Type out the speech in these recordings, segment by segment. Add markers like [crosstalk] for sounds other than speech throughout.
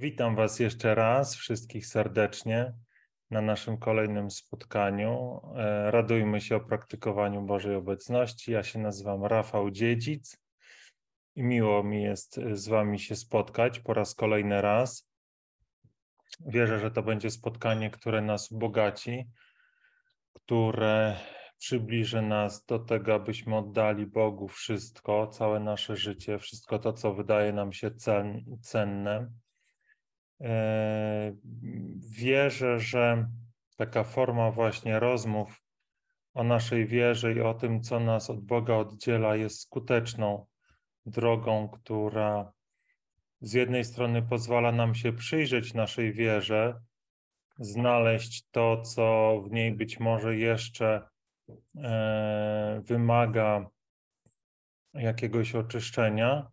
Witam Was jeszcze raz, wszystkich serdecznie na naszym kolejnym spotkaniu. E, radujmy się o praktykowaniu Bożej obecności. Ja się nazywam Rafał Dziedzic i miło mi jest e, z Wami się spotkać po raz kolejny raz. Wierzę, że to będzie spotkanie, które nas ubogaci, które przybliży nas do tego, abyśmy oddali Bogu wszystko, całe nasze życie, wszystko to, co wydaje nam się cen, cenne. E, wierzę, że taka forma właśnie rozmów o naszej wierze i o tym, co nas od Boga oddziela, jest skuteczną drogą, która z jednej strony pozwala nam się przyjrzeć naszej wierze, znaleźć to, co w niej być może jeszcze e, wymaga jakiegoś oczyszczenia,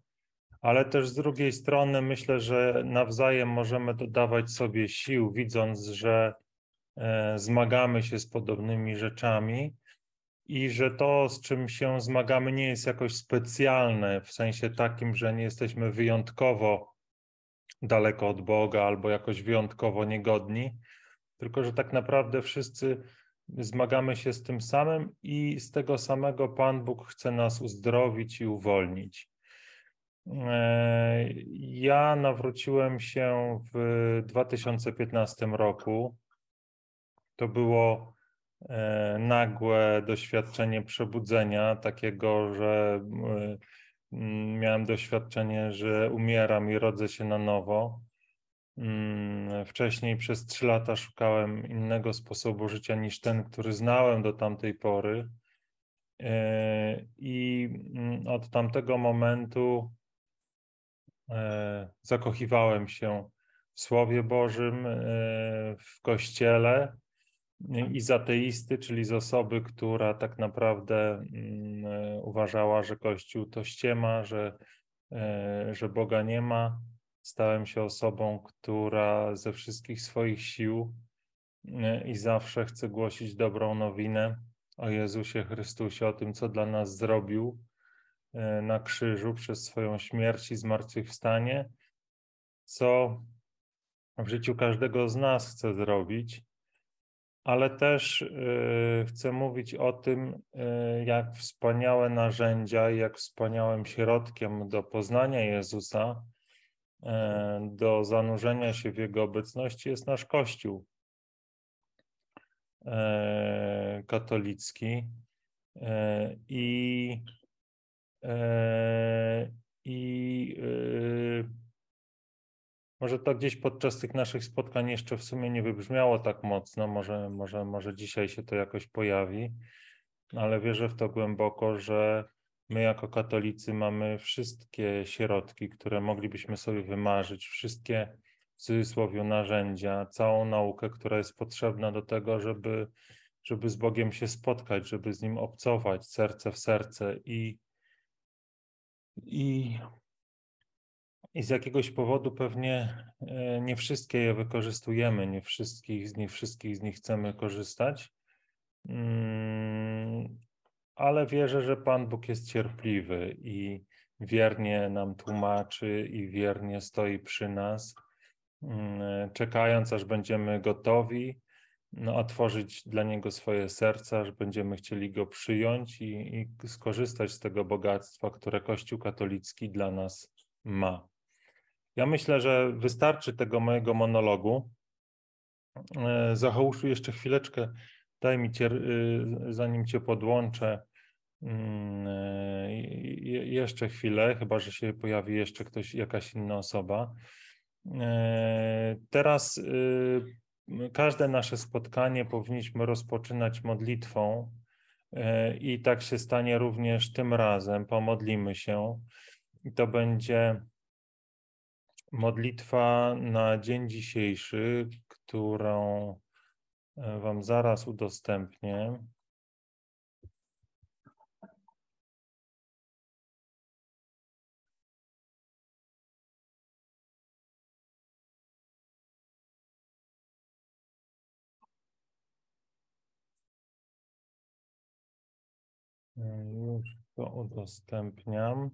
ale też z drugiej strony myślę, że nawzajem możemy dodawać sobie sił, widząc, że e, zmagamy się z podobnymi rzeczami i że to, z czym się zmagamy, nie jest jakoś specjalne, w sensie takim, że nie jesteśmy wyjątkowo daleko od Boga albo jakoś wyjątkowo niegodni, tylko że tak naprawdę wszyscy zmagamy się z tym samym i z tego samego Pan Bóg chce nas uzdrowić i uwolnić. E, ja nawróciłem się w 2015 roku. To było e, nagłe doświadczenie przebudzenia, takiego, że e, miałem doświadczenie, że umieram i rodzę się na nowo. Mm, wcześniej przez trzy lata szukałem innego sposobu życia niż ten, który znałem do tamtej pory. I mm, od tamtego momentu zakochiwałem się w Słowie Bożym, e, w Kościele i z ateisty, czyli z osoby, która tak naprawdę mm, e, uważała, że Kościół to ściema, że, że Boga nie ma. Stałem się osobą, która ze wszystkich swoich sił i zawsze chce głosić dobrą nowinę o Jezusie Chrystusie, o tym, co dla nas zrobił, E, na krzyżu przez swoją śmierć i zmartwychwstanie, co w życiu każdego z nas chce zrobić, ale też e, chcę mówić o tym, e, jak wspaniałe narzędzia, jak wspaniałym środkiem do poznania Jezusa, do zanurzenia się w Jego obecności jest nasz Kościół katolicki. I E, I e, może to gdzieś podczas tych naszych spotkań jeszcze w sumie nie wybrzmiało tak mocno, może, może, może dzisiaj się to jakoś pojawi, ale wierzę w to głęboko, że my jako katolicy mamy wszystkie środki, które moglibyśmy sobie wymarzyć, wszystkie w cudzysłowie narzędzia, całą naukę, która jest potrzebna do tego, żeby, żeby z Bogiem się spotkać, żeby z Nim obcować serce w serce i i, I z jakiegoś powodu pewnie e, nie wszystkie je wykorzystujemy, nie wszystkich, nie wszystkich z nich chcemy korzystać. Mm, ale wierzę, że Pan Bóg jest cierpliwy i wiernie nam tłumaczy i wiernie stoi przy nas, mm, czekając, aż będziemy gotowi no, otworzyć dla Niego swoje serca, że będziemy chcieli Go przyjąć i, i skorzystać z tego bogactwa, które Kościół katolicki dla nas ma. Ja myślę, że wystarczy tego mojego monologu. E, Zachołuszu jeszcze chwileczkę, daj mi cię, y, zanim cię podłączę, mm, e, jeszcze chwilę, chyba że się pojawi jeszcze ktoś, jakaś inna osoba. E, teraz y, każde nasze spotkanie powinniśmy rozpoczynać modlitwą e, i tak się stanie również tym razem. Pomodlimy się. I to będzie modlitwa na dzień dzisiejszy, którą e, Wam zaraz udostępnię. Już to udostępniam.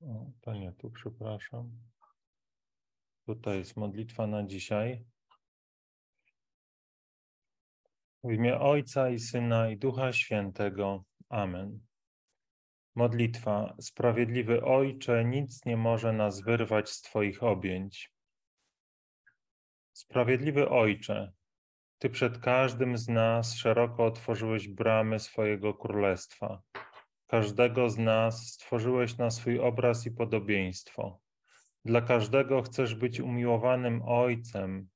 O, to nie, tu przepraszam. Tutaj jest modlitwa na dzisiaj. W imię Ojca i Syna i Ducha Świętego. Amen. Modlitwa. Sprawiedliwy Ojcze, nic nie może nas wyrwać z Twoich objęć. Sprawiedliwy Ojcze, Ty przed każdym z nas szeroko otworzyłeś bramy swojego królestwa. Każdego z nas stworzyłeś na swój obraz i podobieństwo. Dla każdego chcesz być umiłowanym Ojcem,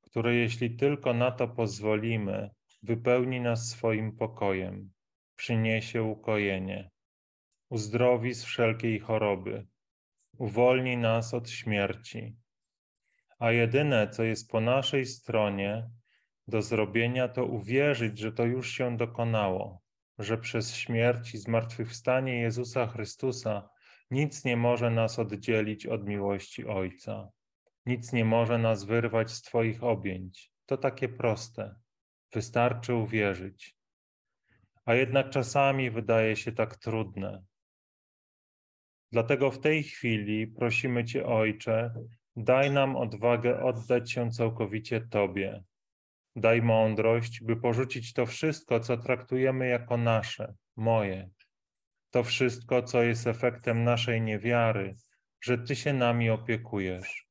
który, jeśli tylko na to pozwolimy, wypełni nas swoim pokojem, przyniesie ukojenie, uzdrowi z wszelkiej choroby, uwolni nas od śmierci. A jedyne, co jest po naszej stronie do zrobienia, to uwierzyć, że to już się dokonało, że przez śmierć i zmartwychwstanie Jezusa Chrystusa nic nie może nas oddzielić od miłości Ojca. Nic nie może nas wyrwać z Twoich objęć. To takie proste. Wystarczy uwierzyć. A jednak czasami wydaje się tak trudne. Dlatego w tej chwili prosimy Cię, Ojcze, daj nam odwagę oddać się całkowicie Tobie. Daj mądrość, by porzucić to wszystko, co traktujemy jako nasze, moje. To wszystko, co jest efektem naszej niewiary, że Ty się nami opiekujesz.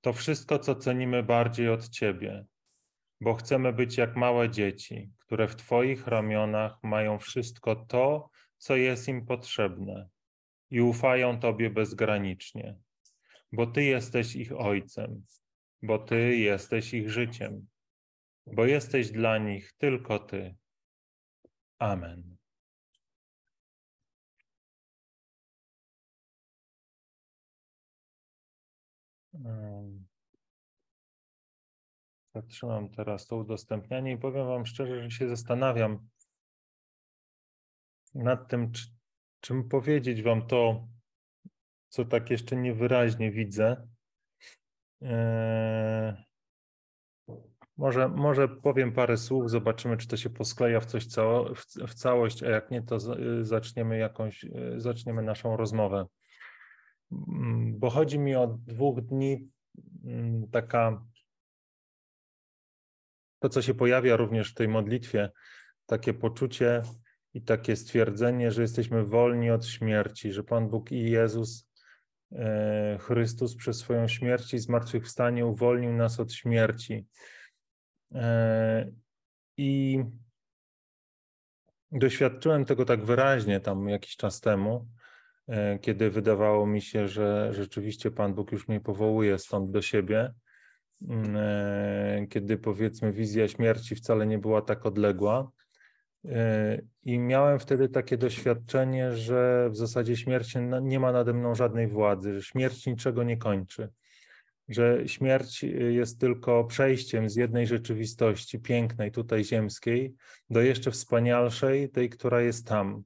To wszystko, co cenimy bardziej od Ciebie, bo chcemy być jak małe dzieci, które w Twoich ramionach mają wszystko to, co jest im potrzebne i ufają Tobie bezgranicznie, bo Ty jesteś ich Ojcem, bo Ty jesteś ich życiem, bo jesteś dla nich tylko Ty. Amen. Zatrzymam teraz to udostępnianie i powiem Wam szczerze, że się zastanawiam nad tym, czy, czym powiedzieć Wam to, co tak jeszcze niewyraźnie widzę. Eee, może, może powiem parę słów, zobaczymy, czy to się poskleja w coś cało, w, w całość, a jak nie, to zaczniemy jakąś, zaczniemy naszą rozmowę. Mm, bo chodzi mi o dwóch dni mm, taka to, co się pojawia również w tej modlitwie, takie poczucie i takie stwierdzenie, że jesteśmy wolni od śmierci, że Pan Bóg i Jezus e, Chrystus przez swoją śmierć i zmartwychwstanie uwolnił nas od śmierci. E, I doświadczyłem tego tak wyraźnie tam jakiś czas temu, e, kiedy wydawało mi się, że rzeczywiście Pan Bóg już mnie powołuje stąd do siebie Mm, kiedy powiedzmy wizja śmierci wcale nie była tak odległa. E, I miałem wtedy takie doświadczenie, że w zasadzie śmierć nie ma nade mną żadnej władzy, że śmierć niczego nie kończy, że śmierć jest tylko przejściem z jednej rzeczywistości pięknej, tutaj ziemskiej, do jeszcze wspanialszej, tej, która jest tam.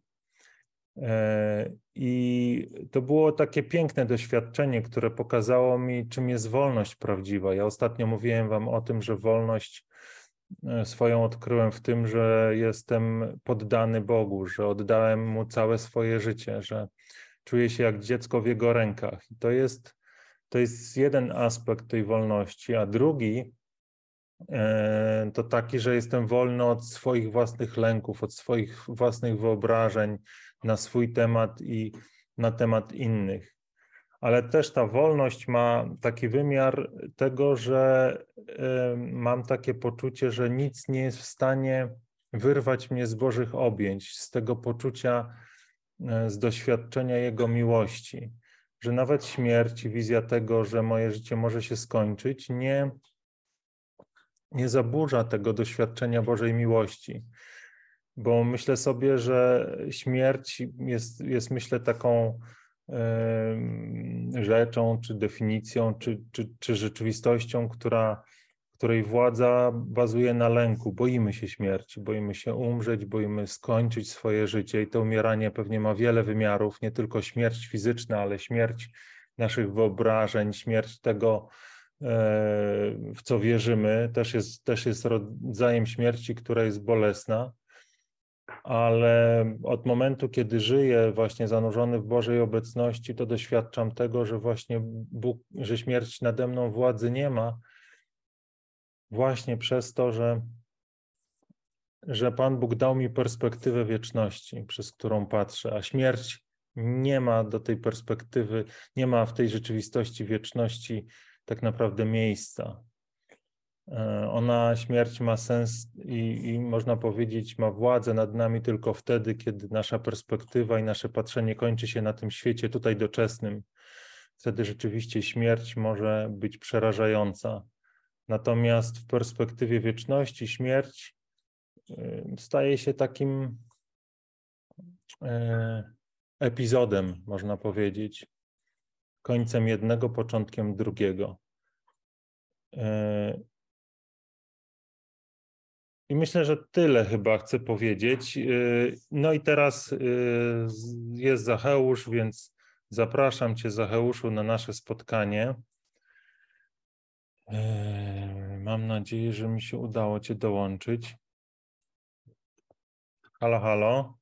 E, I to było takie piękne doświadczenie, które pokazało mi, czym jest wolność prawdziwa. Ja ostatnio mówiłem Wam o tym, że wolność swoją odkryłem w tym, że jestem poddany Bogu, że oddałem Mu całe swoje życie, że czuję się jak dziecko w Jego rękach. I to jest, to jest jeden aspekt tej wolności, a drugi e, to taki, że jestem wolny od swoich własnych lęków, od swoich własnych wyobrażeń, na swój temat i na temat innych. Ale też ta wolność ma taki wymiar tego, że mam takie poczucie, że nic nie jest w stanie wyrwać mnie z Bożych objęć, z tego poczucia, e, z doświadczenia Jego miłości, że nawet śmierć, wizja tego, że moje życie może się skończyć, nie, nie zaburza tego doświadczenia Bożej miłości. Bo myślę sobie, że śmierć jest, jest myślę, taką rzeczą, czy definicją, czy, czy, czy rzeczywistością, która, której władza bazuje na lęku. Boimy się śmierci, boimy się umrzeć, boimy skończyć swoje życie i to umieranie pewnie ma wiele wymiarów, nie tylko śmierć fizyczna, ale śmierć naszych wyobrażeń, śmierć tego, e, w co wierzymy, też jest, też jest rodzajem śmierci, która jest bolesna. Ale od momentu, kiedy żyję właśnie zanurzony w Bożej obecności, to doświadczam tego, że właśnie Bóg, że śmierć nade mną władzy nie ma, właśnie przez to, że, że Pan Bóg dał mi perspektywę wieczności, przez którą patrzę, a śmierć nie ma do tej perspektywy, nie ma w tej rzeczywistości wieczności tak naprawdę miejsca. E, ona, śmierć ma sens i, i, można powiedzieć, ma władzę nad nami tylko wtedy, kiedy nasza perspektywa i nasze patrzenie kończy się na tym świecie tutaj doczesnym. Wtedy rzeczywiście śmierć może być przerażająca. Natomiast w perspektywie wieczności śmierć e, staje się takim e, epizodem, można powiedzieć, końcem jednego, początkiem drugiego. I myślę, że tyle chyba chcę powiedzieć. Y, no i teraz y, jest Zacheusz, więc zapraszam Cię, Zacheuszu, na nasze spotkanie. Y, mam nadzieję, że mi się udało Cię dołączyć. Halo, halo.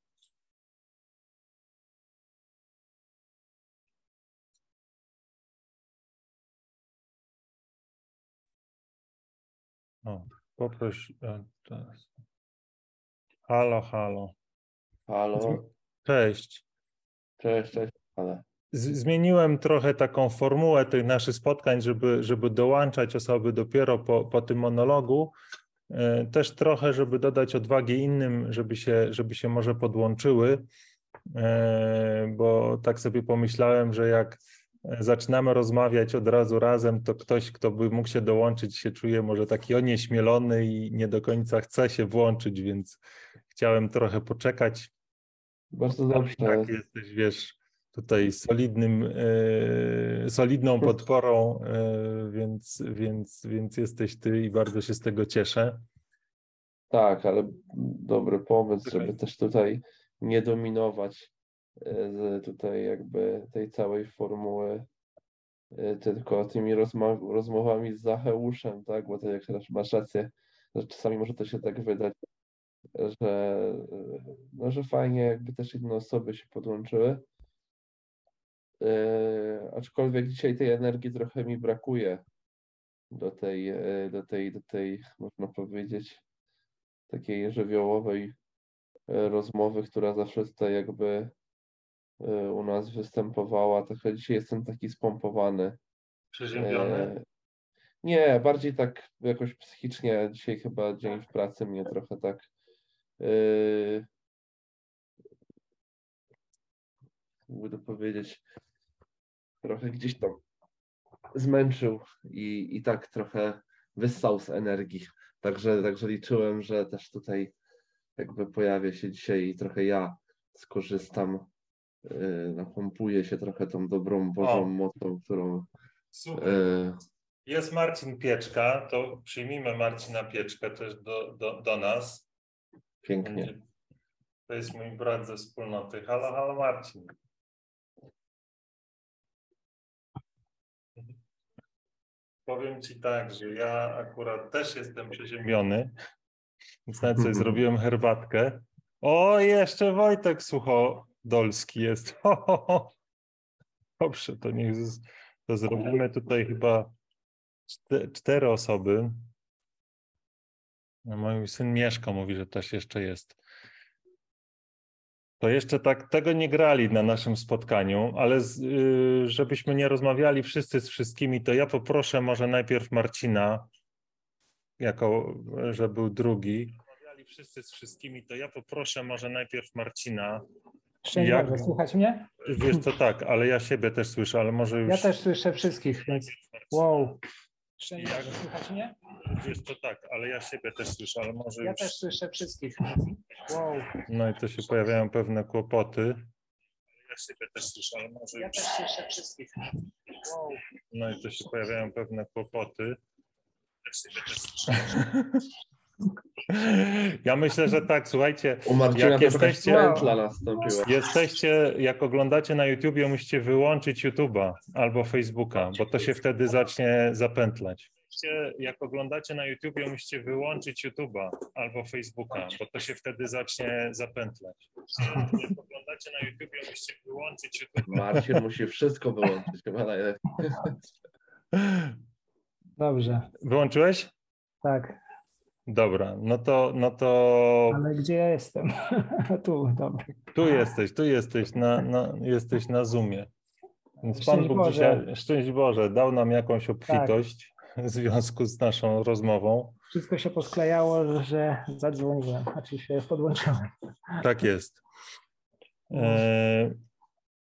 O. Poproś. E, halo, halo. Halo. Cześć. Cześć, cześć. Ale. Zmieniłem trochę taką formułę tych naszych spotkań, żeby, żeby dołączać osoby dopiero po, po tym monologu. E, też trochę, żeby dodać odwagi innym, żeby się, żeby się może podłączyły, e, bo tak sobie pomyślałem, że jak zaczynamy rozmawiać od razu razem, to ktoś, kto by mógł się dołączyć, się czuje może taki onieśmielony i nie do końca chce się włączyć, więc chciałem trochę poczekać. Bardzo dobrze. Tak, jesteś, wiesz, tutaj solidnym, e, solidną podporą, e, więc, więc, więc jesteś ty i bardzo się z tego cieszę. Tak, ale dobry pomysł, żeby też tutaj nie dominować z tutaj jakby tej całej formuły y, tylko tymi rozmowami z Zacheuszem, tak? Bo to jak masz rację, że czasami może to się tak wydać, że, no, że fajnie jakby też inne osoby się podłączyły. Yy, aczkolwiek dzisiaj tej energii trochę mi brakuje do tej, do tej, do tej, można powiedzieć, takiej żywiołowej rozmowy, która zawsze tutaj jakby u nas występowała. Trochę dzisiaj jestem taki spompowany. Przeziębiony? E, nie, bardziej tak jakoś psychicznie. Dzisiaj chyba dzień w pracy mnie trochę tak yy, jakby to powiedzieć, trochę gdzieś tam zmęczył i, i tak trochę wyssał z energii. Także, także liczyłem, że też tutaj jakby pojawię się dzisiaj i trochę ja skorzystam Y, napompuje się trochę tą dobrą Bożą o. mocą, którą. Super. Y, jest Marcin Pieczka, to przyjmijmy Marcina Pieczkę też do, do, do nas. Pięknie. To jest mój brat ze wspólnoty. Halo, halo Marcin. Powiem Ci tak, że ja akurat też jestem przeziębiony, więc nawet sobie [laughs] zrobiłem herbatkę. O, jeszcze Wojtek Sucho Dolski jest. Ho, ho, ho. Dobrze, to niech to zrobimy tutaj chyba cztery osoby. No, mój syn Mieszko mówi, że też jeszcze jest. To jeszcze tak tego nie grali na naszym spotkaniu, ale z, yy, żebyśmy nie rozmawiali wszyscy z wszystkimi, to ja poproszę może najpierw Marcina, jako że był drugi. Rozmawiali wszyscy z wszystkimi, to ja poproszę może najpierw Marcina, Szczęść Jak... Boże, słuchać mnie? Wiesz co, [laughs] tak, ale ja siebie też słyszę, ale może już... Ja też słyszę wszystkich, więc wow. Szczęść Boże, słuchać mnie? Wiesz co, tak, ale ja siebie też słyszę, ale może Ja już... też słyszę wszystkich, wow. No i to się pojawiają pewne kłopoty. Ja siebie też słyszę, ale może Ja już... też słyszę wszystkich, wow. No i to się pojawiają pewne kłopoty. Ja siebie też słyszę. [laughs] Ja myślę, że tak, słuchajcie, jak jesteście, nastąpiła. jesteście, jak oglądacie na YouTubie, musicie wyłączyć YouTube'a albo Facebooka, bo to się wtedy zacznie zapętlać. jak oglądacie na YouTubie, musicie wyłączyć YouTube'a albo Facebooka, bo to się wtedy zacznie zapętlać. Jak oglądacie na YouTubie, musicie wyłączyć YouTube. Marcin musi wszystko wyłączyć, chyba najlepiej. Dobrze, Wyłączyłeś? tak. Dobra, no to, no to Ale gdzie ja jestem? [laughs] tu, dobra. tu jesteś, tu jesteś na, na, jesteś na Zoomie. Więc Pan Bóg Boże. dzisiaj, szczęść Boże, dał nam jakąś obfitość w związku z naszą rozmową. Wszystko się posklejało, że zadzwoniłem, znaczy się podłączyłem. Tak jest. E,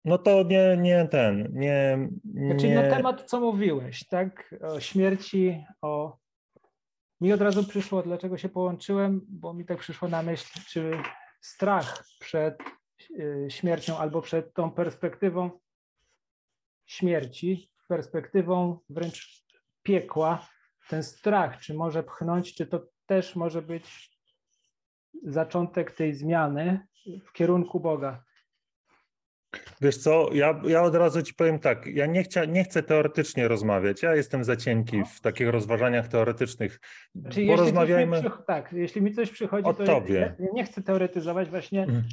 no to nie, nie ten, nie, nie na temat, co mówiłeś, tak? O śmierci, o. Mi od razu przyszło, dlaczego się połączyłem, bo mi tak przyszło na myśl, czy strach przed y, śmiercią albo przed tą perspektywą śmierci, perspektywą wręcz piekła, ten strach, czy może pchnąć, czy to też może być zaczątek tej zmiany w kierunku Boga. Wiesz co, ja, ja od razu ci powiem tak, ja nie, chcia, nie chcę teoretycznie rozmawiać, ja jestem za cienki w takich rozważaniach teoretycznych. Czy jeśli coś mi Porozmawiajmy. przy- tak, jeśli mi coś przychodzi, O to tobie. Ja, nie chcę teoretyzować, właśnie Mm.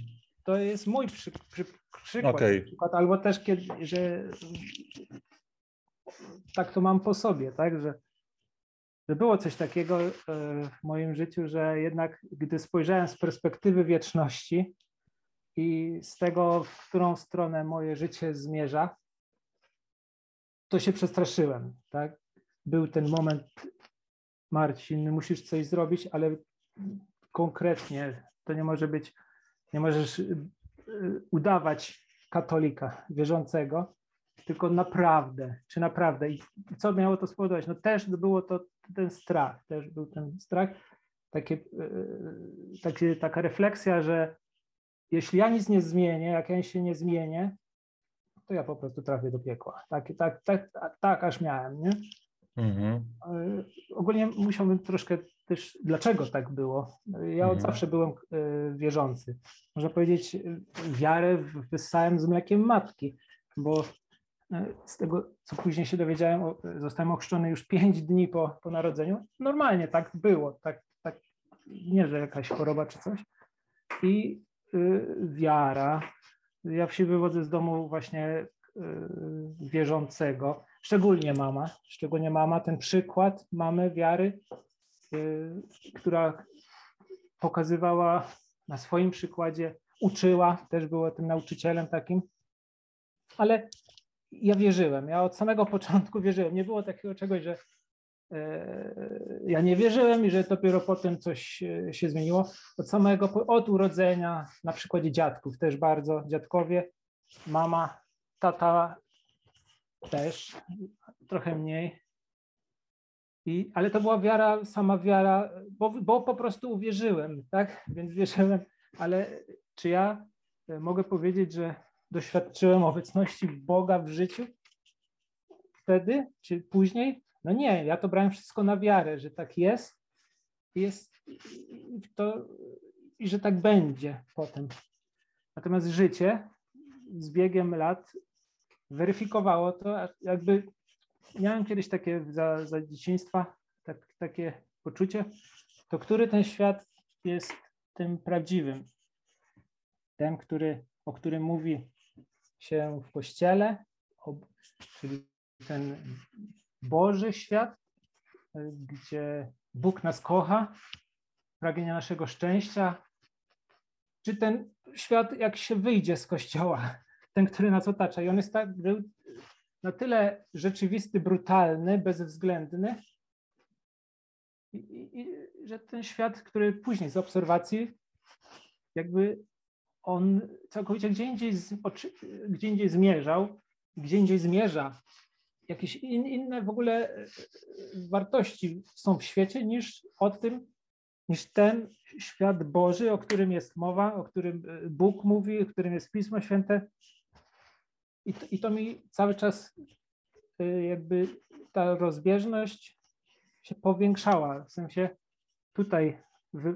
to jest mój przy, przy, przykład, Okej. przykład, albo też kiedy, że tak to mam po sobie, tak, że, że było coś takiego e, w moim życiu, że jednak gdy spojrzałem z perspektywy wieczności i z tego, w którą stronę moje życie zmierza, to się przestraszyłem, tak. Był ten moment, Marcin, musisz coś zrobić, ale konkretnie to nie może być, nie możesz y, y, udawać katolika wierzącego, tylko naprawdę, czy naprawdę. I co miało to spowodować? No też było to ten strach, też był ten strach, takie, y, takie, taka refleksja, że jeśli ja nic nie zmienię, jak ja się nie zmienię, to ja po prostu trafię do piekła. Tak, tak, tak, tak, tak aż miałem, nie? Mhm. Y, ogólnie musiałbym troszkę też, dlaczego tak było. Ja od Mhm. zawsze byłem y, wierzący. Można powiedzieć, y, wiarę wyssałem z mlekiem matki, bo z tego, co później się dowiedziałem, zostałem ochrzczony już pięć dni po, po narodzeniu. Normalnie tak było, tak, tak, nie, że jakaś choroba czy coś. I wiara. Ja się wywodzę z domu właśnie y, wierzącego, szczególnie mama, szczególnie mama, ten przykład mamy wiary, y, która pokazywała na swoim przykładzie, uczyła, też była tym nauczycielem takim, ale ja wierzyłem, ja od samego [laughs] początku wierzyłem, nie było takiego czegoś, że ja nie wierzyłem i że dopiero potem coś e, się zmieniło. Od samego, od urodzenia, na przykładzie dziadków też bardzo, dziadkowie, mama, tata też, trochę mniej. I, ale to była wiara, sama wiara, bo, bo po prostu uwierzyłem, tak? Więc wierzyłem, ale czy ja e, mogę powiedzieć, że doświadczyłem obecności Boga w życiu wtedy, czy później? No nie, ja to brałem wszystko na wiarę, że tak jest, jest to, i że tak będzie potem. Natomiast życie z biegiem lat weryfikowało to, jakby miałem kiedyś takie za, za dzieciństwa tak, takie poczucie, to który ten świat jest tym prawdziwym? Ten, który, o którym mówi się w kościele, czyli ten Boży świat, y, gdzie Bóg nas kocha, pragnie naszego szczęścia, czy ten świat, jak się wyjdzie z kościoła, [laughs] ten, który nas otacza. I on jest tak, na tyle rzeczywisty, brutalny, bezwzględny, i, i, że ten świat, który później z obserwacji, jakby on całkowicie gdzie indziej, z, gdzie indziej zmierzał, gdzie indziej zmierza. Jakieś in, inne w ogóle e, wartości są w świecie niż o tym, niż ten świat Boży, o którym jest mowa, o którym e, Bóg mówi, o którym jest Pismo Święte. I to, i to mi cały czas jakby ta rozbieżność się powiększała. W sensie tutaj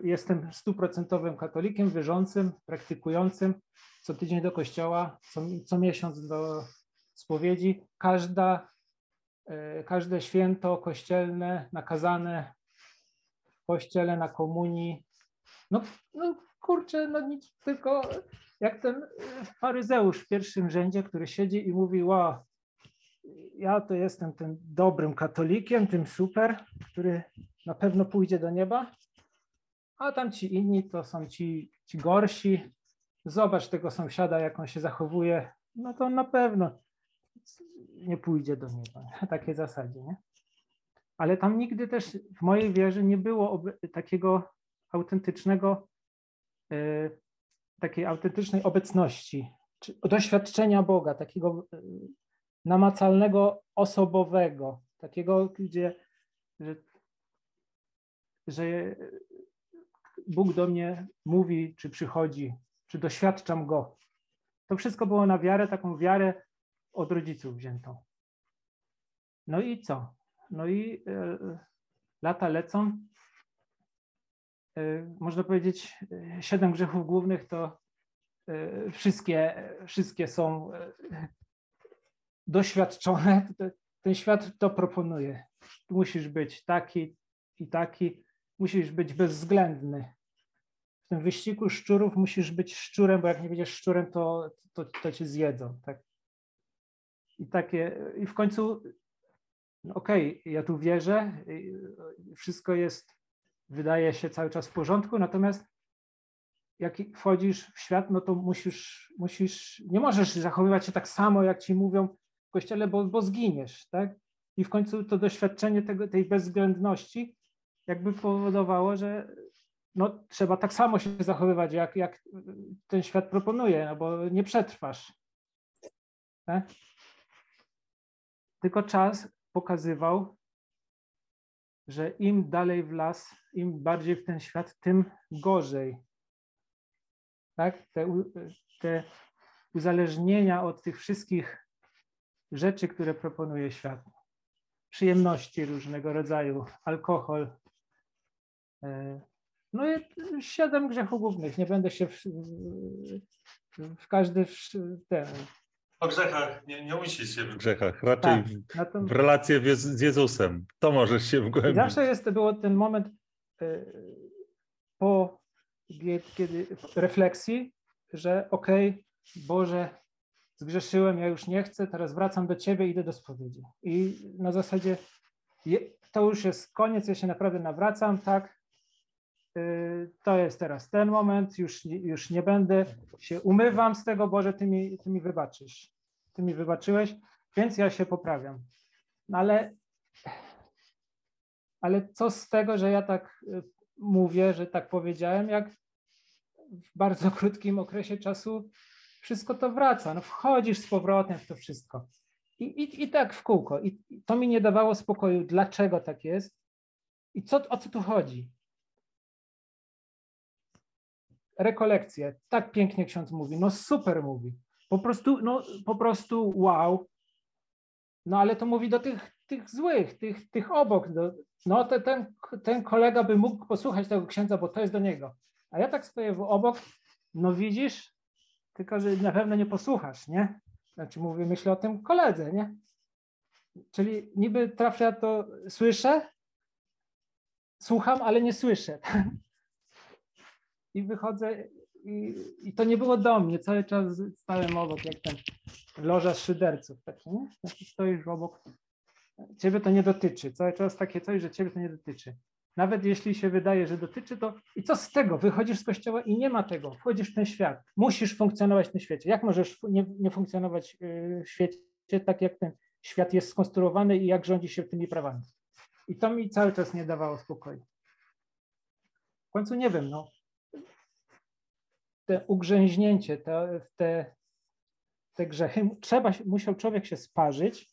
jestem stuprocentowym katolikiem, wierzącym, praktykującym, co tydzień do kościoła, co, co miesiąc do spowiedzi. Każda e, każde święto kościelne nakazane w kościele, na komunii. No, no kurczę, no nic, tylko jak ten faryzeusz w pierwszym rzędzie, który siedzi i mówi, wow, ja to jestem tym dobrym katolikiem, tym super, który na pewno pójdzie do nieba, a tam ci inni to są ci, ci gorsi. Zobacz tego sąsiada, jak on się zachowuje, no to na pewno nie pójdzie do nieba. [laughs] Na takiej zasadzie, nie? Ale tam nigdy też w mojej wierze nie było takiego autentycznego, yy, takiej autentycznej obecności, doświadczenia Boga, takiego yy, namacalnego, osobowego, takiego, gdzie że, że Bóg do mnie mówi, czy przychodzi, czy doświadczam Go. To wszystko było na wiarę, taką wiarę od rodziców wziętą. No i co? No i e, lata lecą. E, można powiedzieć, e, siedem grzechów głównych to e, wszystkie, wszystkie są doświadczone. [laughs] Ten świat to proponuje. Musisz być taki i taki, musisz być bezwzględny. W tym wyścigu szczurów musisz być szczurem, bo jak nie będziesz szczurem, to, to, to cię zjedzą. Tak? I takie, i w końcu, no okej, okay, ja tu wierzę, wszystko jest, wydaje się cały czas w porządku, natomiast jak wchodzisz w świat, no to musisz, musisz, nie możesz zachowywać się tak samo, jak ci mówią w kościele, bo, bo zginiesz, tak? I w końcu to doświadczenie tego, tej bezwzględności jakby powodowało, że no, trzeba tak samo się zachowywać, jak, jak ten świat proponuje, no bo nie przetrwasz. Tak? Tylko czas pokazywał, że im dalej w las, im bardziej w ten świat, tym gorzej. Tak? Te, te uzależnienia od tych wszystkich rzeczy, które proponuje świat. Przyjemności różnego rodzaju, alkohol, E, no i siedem grzechów głównych. Nie będę się w, w, każdy ten. O grzechach nie, nie musisz się w grzechach, raczej tak, w, w relację z Jezusem. To możesz się wgłębić. Zawsze jest, było ten moment e, po kiedy refleksji, że okej, okay, Boże, zgrzeszyłem, ja już nie chcę, teraz wracam do Ciebie, idę do spowiedzi. I na zasadzie to już jest koniec, ja się naprawdę nawracam, tak, Y, to jest teraz ten moment, już, już nie będę się umywam z tego, Boże, Ty mi, ty mi wybaczysz. Ty mi wybaczyłeś, więc ja się poprawiam. No ale, ale co z tego, że ja tak y, mówię, że tak powiedziałem, jak w bardzo [laughs] krótkim okresie czasu wszystko to wraca. No wchodzisz z powrotem w to wszystko. I, i, i tak w kółko. I to mi nie dawało spokoju, dlaczego tak jest i co, o co tu chodzi rekolekcje. Tak pięknie ksiądz mówi. No super mówi. Po prostu, no po prostu wow. No ale to mówi do tych, tych złych, tych, tych obok. Do, no te, ten, ten kolega by mógł posłuchać tego księdza, bo to jest do niego. A ja tak stoję obok, no widzisz, tylko że na pewno nie posłuchasz, nie? Znaczy mówię, myślę o tym koledze, nie? Czyli niby trafia to słyszę, słucham, ale nie słyszę [laughs] i wychodzę i, i, to nie było do mnie, cały czas stałem obok, jak ten loża szyderców, taki, nie? Taki stoisz obok, ciebie to nie dotyczy, cały czas takie coś, że ciebie to nie dotyczy. Nawet jeśli się wydaje, że dotyczy, to i co z tego? Wychodzisz z kościoła i nie ma tego. Wchodzisz w ten świat. Musisz funkcjonować w tym świecie. Jak możesz nie, nie funkcjonować y, w świecie tak, jak ten świat jest skonstruowany i jak rządzi się tymi prawami? I to mi cały czas nie dawało spokoju. W końcu nie wiem, no, te ugrzęźnięcie, te, te, te grzechy, trzeba, musiał człowiek się sparzyć,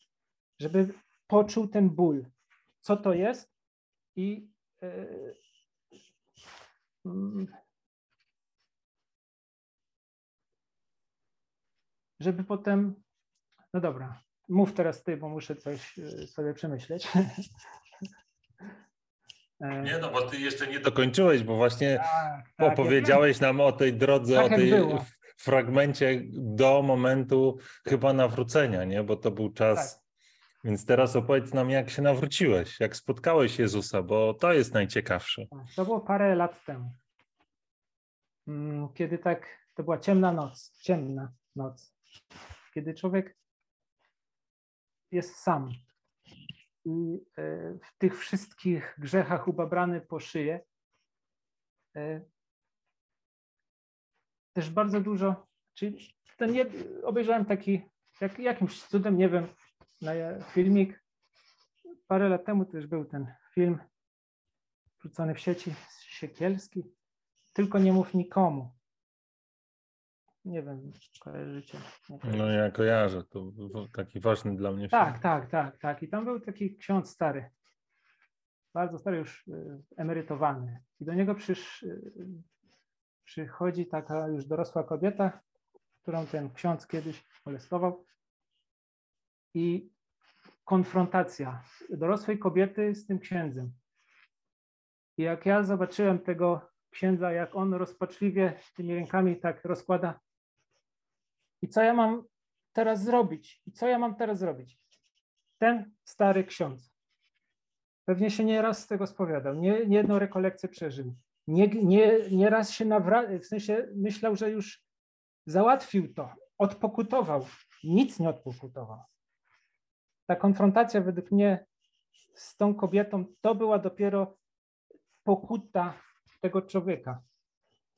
żeby poczuł ten ból. Co to jest? I yy, żeby potem, no dobra, mów teraz ty, bo muszę coś e, sobie przemyśleć. [laughs] E, nie, no bo ty jeszcze nie dokończyłeś, bo właśnie tak, tak, opowiedziałeś nam o tej drodze, tak o tej fragmencie do momentu chyba nawrócenia, nie? Bo to był czas, Więc teraz opowiedz nam, jak się nawróciłeś, jak spotkałeś Jezusa, bo to jest najciekawsze. To było parę lat temu. Mm, kiedy tak, to była ciemna noc, ciemna noc. Kiedy człowiek jest sam w tych wszystkich grzechach ubabrany po szyję, e, też bardzo dużo, czyli ten jed, obejrzałem taki, jak, jakimś cudem, nie wiem, na filmik, parę lat temu też był ten film wrzucony w sieci, Siekielski, tylko nie mów nikomu. Nie wiem, kojarzycie. No ja kojarzę, to taki ważny dla mnie tak, film. Tak, tak, tak, tak. I tam był taki ksiądz stary, bardzo stary, już y, emerytowany. I do niego przysz, y, przychodzi taka już dorosła kobieta, którą ten ksiądz kiedyś molestował. I konfrontacja dorosłej kobiety z tym księdzem. I jak ja zobaczyłem tego księdza, jak on rozpaczliwie tymi rękami tak rozkłada. I co ja mam teraz zrobić? I co ja mam teraz zrobić? Ten stary ksiądz. Pewnie się nieraz z tego spowiadał, nie, nie jedną rekolekcję przeżył. Nie, nie, nieraz się nawracał, w sensie myślał, że już załatwił to, odpokutował. Nic nie odpokutował. Ta konfrontacja według mnie z tą kobietą to była dopiero pokuta tego człowieka.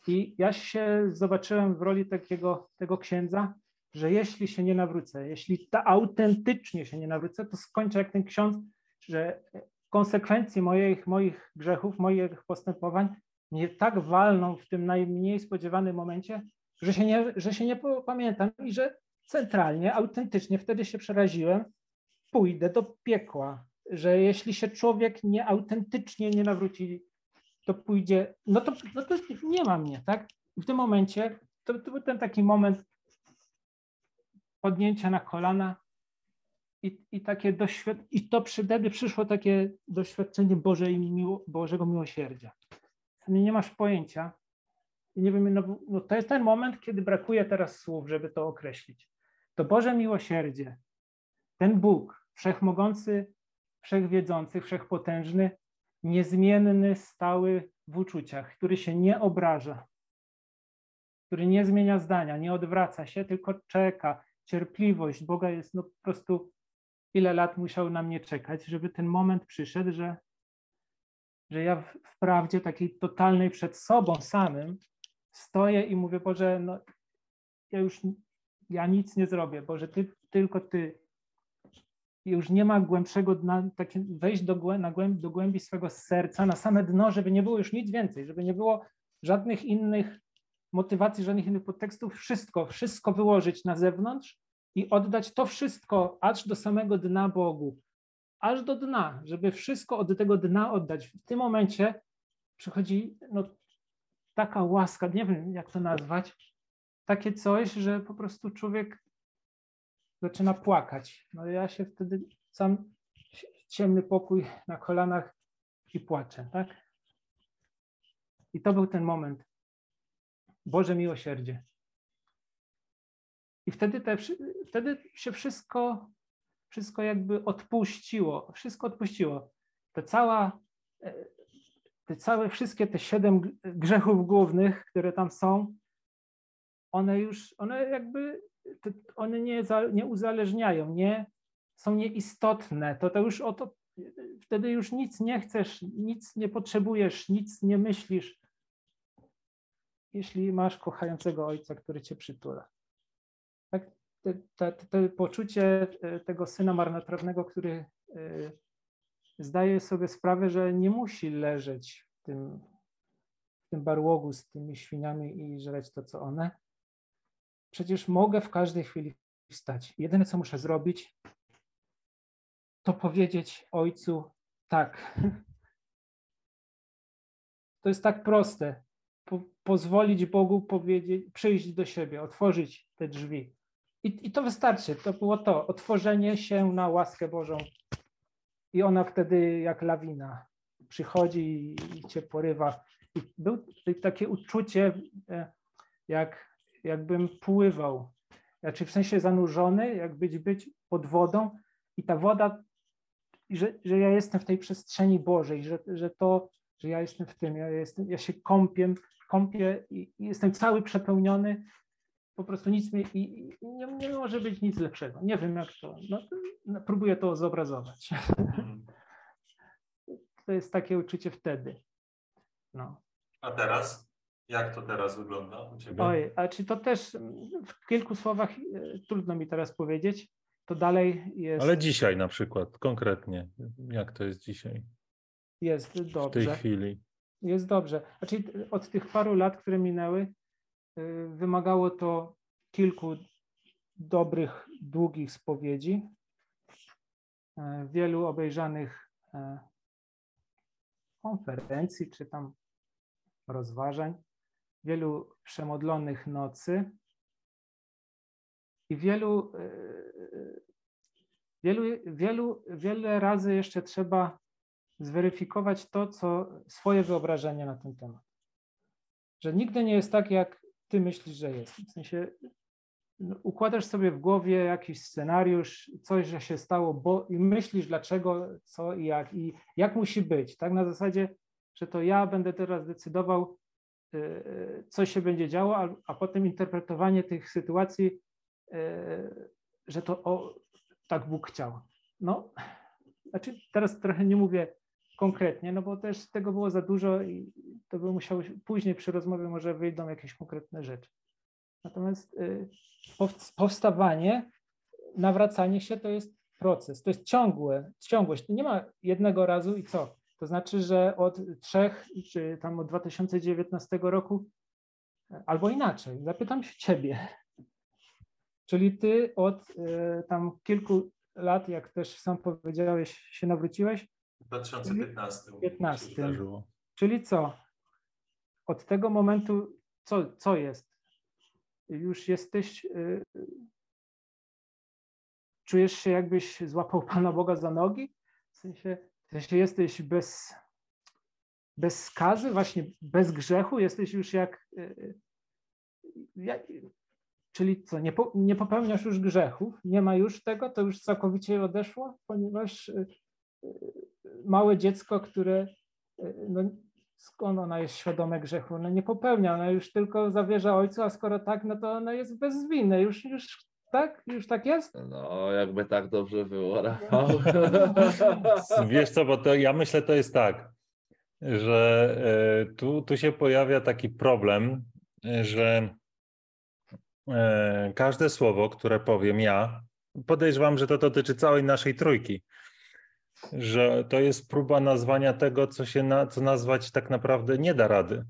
I ja się zobaczyłem w roli takiego tego księdza, że jeśli się nie nawrócę, jeśli ta autentycznie się nie nawrócę, to skończę jak ten ksiądz, że konsekwencje moich, moich grzechów, moich postępowań mnie tak walną w tym najmniej spodziewanym momencie, że się nie, że się nie pamiętam i że centralnie, autentycznie wtedy się przeraziłem, pójdę do piekła, że jeśli się człowiek nie autentycznie nie nawróci to pójdzie, no to, no to nie ma mnie, tak? W tym momencie to, to był ten taki moment podnięcia na kolana i, i takie doświadczenie, i to wtedy przyszło takie doświadczenie Bożej, miło, Bożego miłosierdzia. Nie masz pojęcia. I nie wiem, no, no to jest ten moment, kiedy brakuje teraz słów, żeby to określić. To Boże miłosierdzie, ten Bóg, wszechmogący, wszechwiedzący, wszechpotężny, niezmienny, stały w uczuciach, który się nie obraża, który nie zmienia zdania, nie odwraca się, tylko czeka. Cierpliwość Boga jest no po prostu ile lat musiał na mnie czekać, żeby ten moment przyszedł, że, że ja w, w prawdzie takiej totalnej przed sobą samym stoję i mówię, Boże, no ja już ja nic nie zrobię, Boże, ty, tylko Ty już nie ma głębszego dna, wejść do, na głęb, do głębi swego serca, na same dno, żeby nie było już nic więcej, żeby nie było żadnych innych motywacji, żadnych innych podtekstów, wszystko, wszystko wyłożyć na zewnątrz i oddać to wszystko aż do samego dna Bogu, aż do dna, żeby wszystko od tego dna oddać. W tym momencie przychodzi no, taka łaska, nie wiem jak to nazwać, takie coś, że po prostu człowiek zaczyna płakać. No ja się wtedy sam ciemny pokój na kolanach i płaczę, tak? I to był ten moment. Boże miłosierdzie. I wtedy, te, wtedy się wszystko, wszystko jakby odpuściło, wszystko odpuściło. To cała, te całe, wszystkie te siedem grzechów głównych, które tam są, one już, one jakby one nie, nie uzależniają, nie, są nieistotne. To, to już o to, wtedy już nic nie chcesz, nic nie potrzebujesz, nic nie myślisz, jeśli masz kochającego ojca, który cię przytula. Tak, te, te, te poczucie e, tego syna marnotrawnego, który e, zdaje sobie sprawę, że nie musi leżeć w tym, w tym barłogu z tymi świniami i żreć to, co one, Przecież mogę w każdej chwili wstać. Jedyne, co muszę zrobić, to powiedzieć Ojcu tak. To jest tak proste. Po, pozwolić Bogu powiedzieć, przyjść do siebie, otworzyć te drzwi. I, I to wystarczy. To było to, otworzenie się na łaskę Bożą. I ona wtedy jak lawina przychodzi i cię porywa. I był takie uczucie, e, jak jakbym pływał, znaczy w sensie zanurzony, jak być, być pod wodą i ta woda, że, że ja jestem w tej przestrzeni Bożej, że, że to, że ja jestem w tym, ja, jestem, ja się kąpię, kąpię i, i jestem cały przepełniony, po prostu nic mi, i, i nie, nie, może być nic lepszego. Nie wiem jak to, no, no, próbuję to zobrazować. [laughs] to jest takie uczucie wtedy. No. A teraz? Jak to teraz wygląda u Ciebie? Oj, a czy to też w kilku słowach e, trudno mi teraz powiedzieć, to dalej jest... Ale dzisiaj na przykład, konkretnie, jak to jest dzisiaj? Jest dobrze. W tej chwili. Jest dobrze. Znaczy od tych paru lat, które minęły, e, wymagało to kilku dobrych, długich spowiedzi, e, wielu obejrzanych konferencji, czy tam rozważań, wielu przemodlonych nocy i wielu, e, wielu, wielu, wiele razy jeszcze trzeba zweryfikować to, co swoje wyobrażenie na ten temat. Że nigdy nie jest tak, jak ty myślisz, że jest. W sensie no, układasz sobie w głowie jakiś scenariusz, coś, że się stało, bo i myślisz dlaczego, co i jak, i jak musi być, tak? Na zasadzie, że to ja będę teraz decydował, co się będzie działo, a, a potem interpretowanie tych sytuacji, y, że to o, tak Bóg chciał. No, znaczy teraz trochę nie mówię konkretnie, no bo też tego było za dużo i to by musiało później przy rozmowie może wyjdą jakieś konkretne rzeczy. Natomiast y, powstawanie, nawracanie się to jest proces, to jest ciągłe, ciągłość. Nie ma jednego razu i co? To znaczy, że od trzech, czy tam od 2019 roku, albo inaczej, zapytam się ciebie. [laughs] Czyli ty od y, tam kilku lat, jak też sam powiedziałeś, się nawróciłeś? W 2015. 15. Czyli co? Od tego momentu, co, co jest? już jesteś, y, czujesz się jakbyś złapał [laughs] Pana Boga za nogi? W sensie, w sensie jesteś bez, bez skazy, właśnie bez grzechu, jesteś już jak, y, jak czyli co, nie, po, nie popełniasz już grzechów, nie ma już tego, to już całkowicie odeszło, ponieważ y, małe dziecko, które no, skąd ona jest świadome grzechu? No nie popełnia, ona już tylko zawierza ojcu, a skoro tak, no to ona jest bez winy. Już, już tak? Już tak jest? No, jakby tak dobrze było, Rafał. [laughs] Wiesz co, bo to ja myślę, to jest tak, że e, tu, tu się pojawia taki problem, że e, każde słowo, które powiem ja, podejrzewam, że to dotyczy całej naszej trójki, że to jest próba nazwania tego, co się na, co nazwać tak naprawdę nie da rady.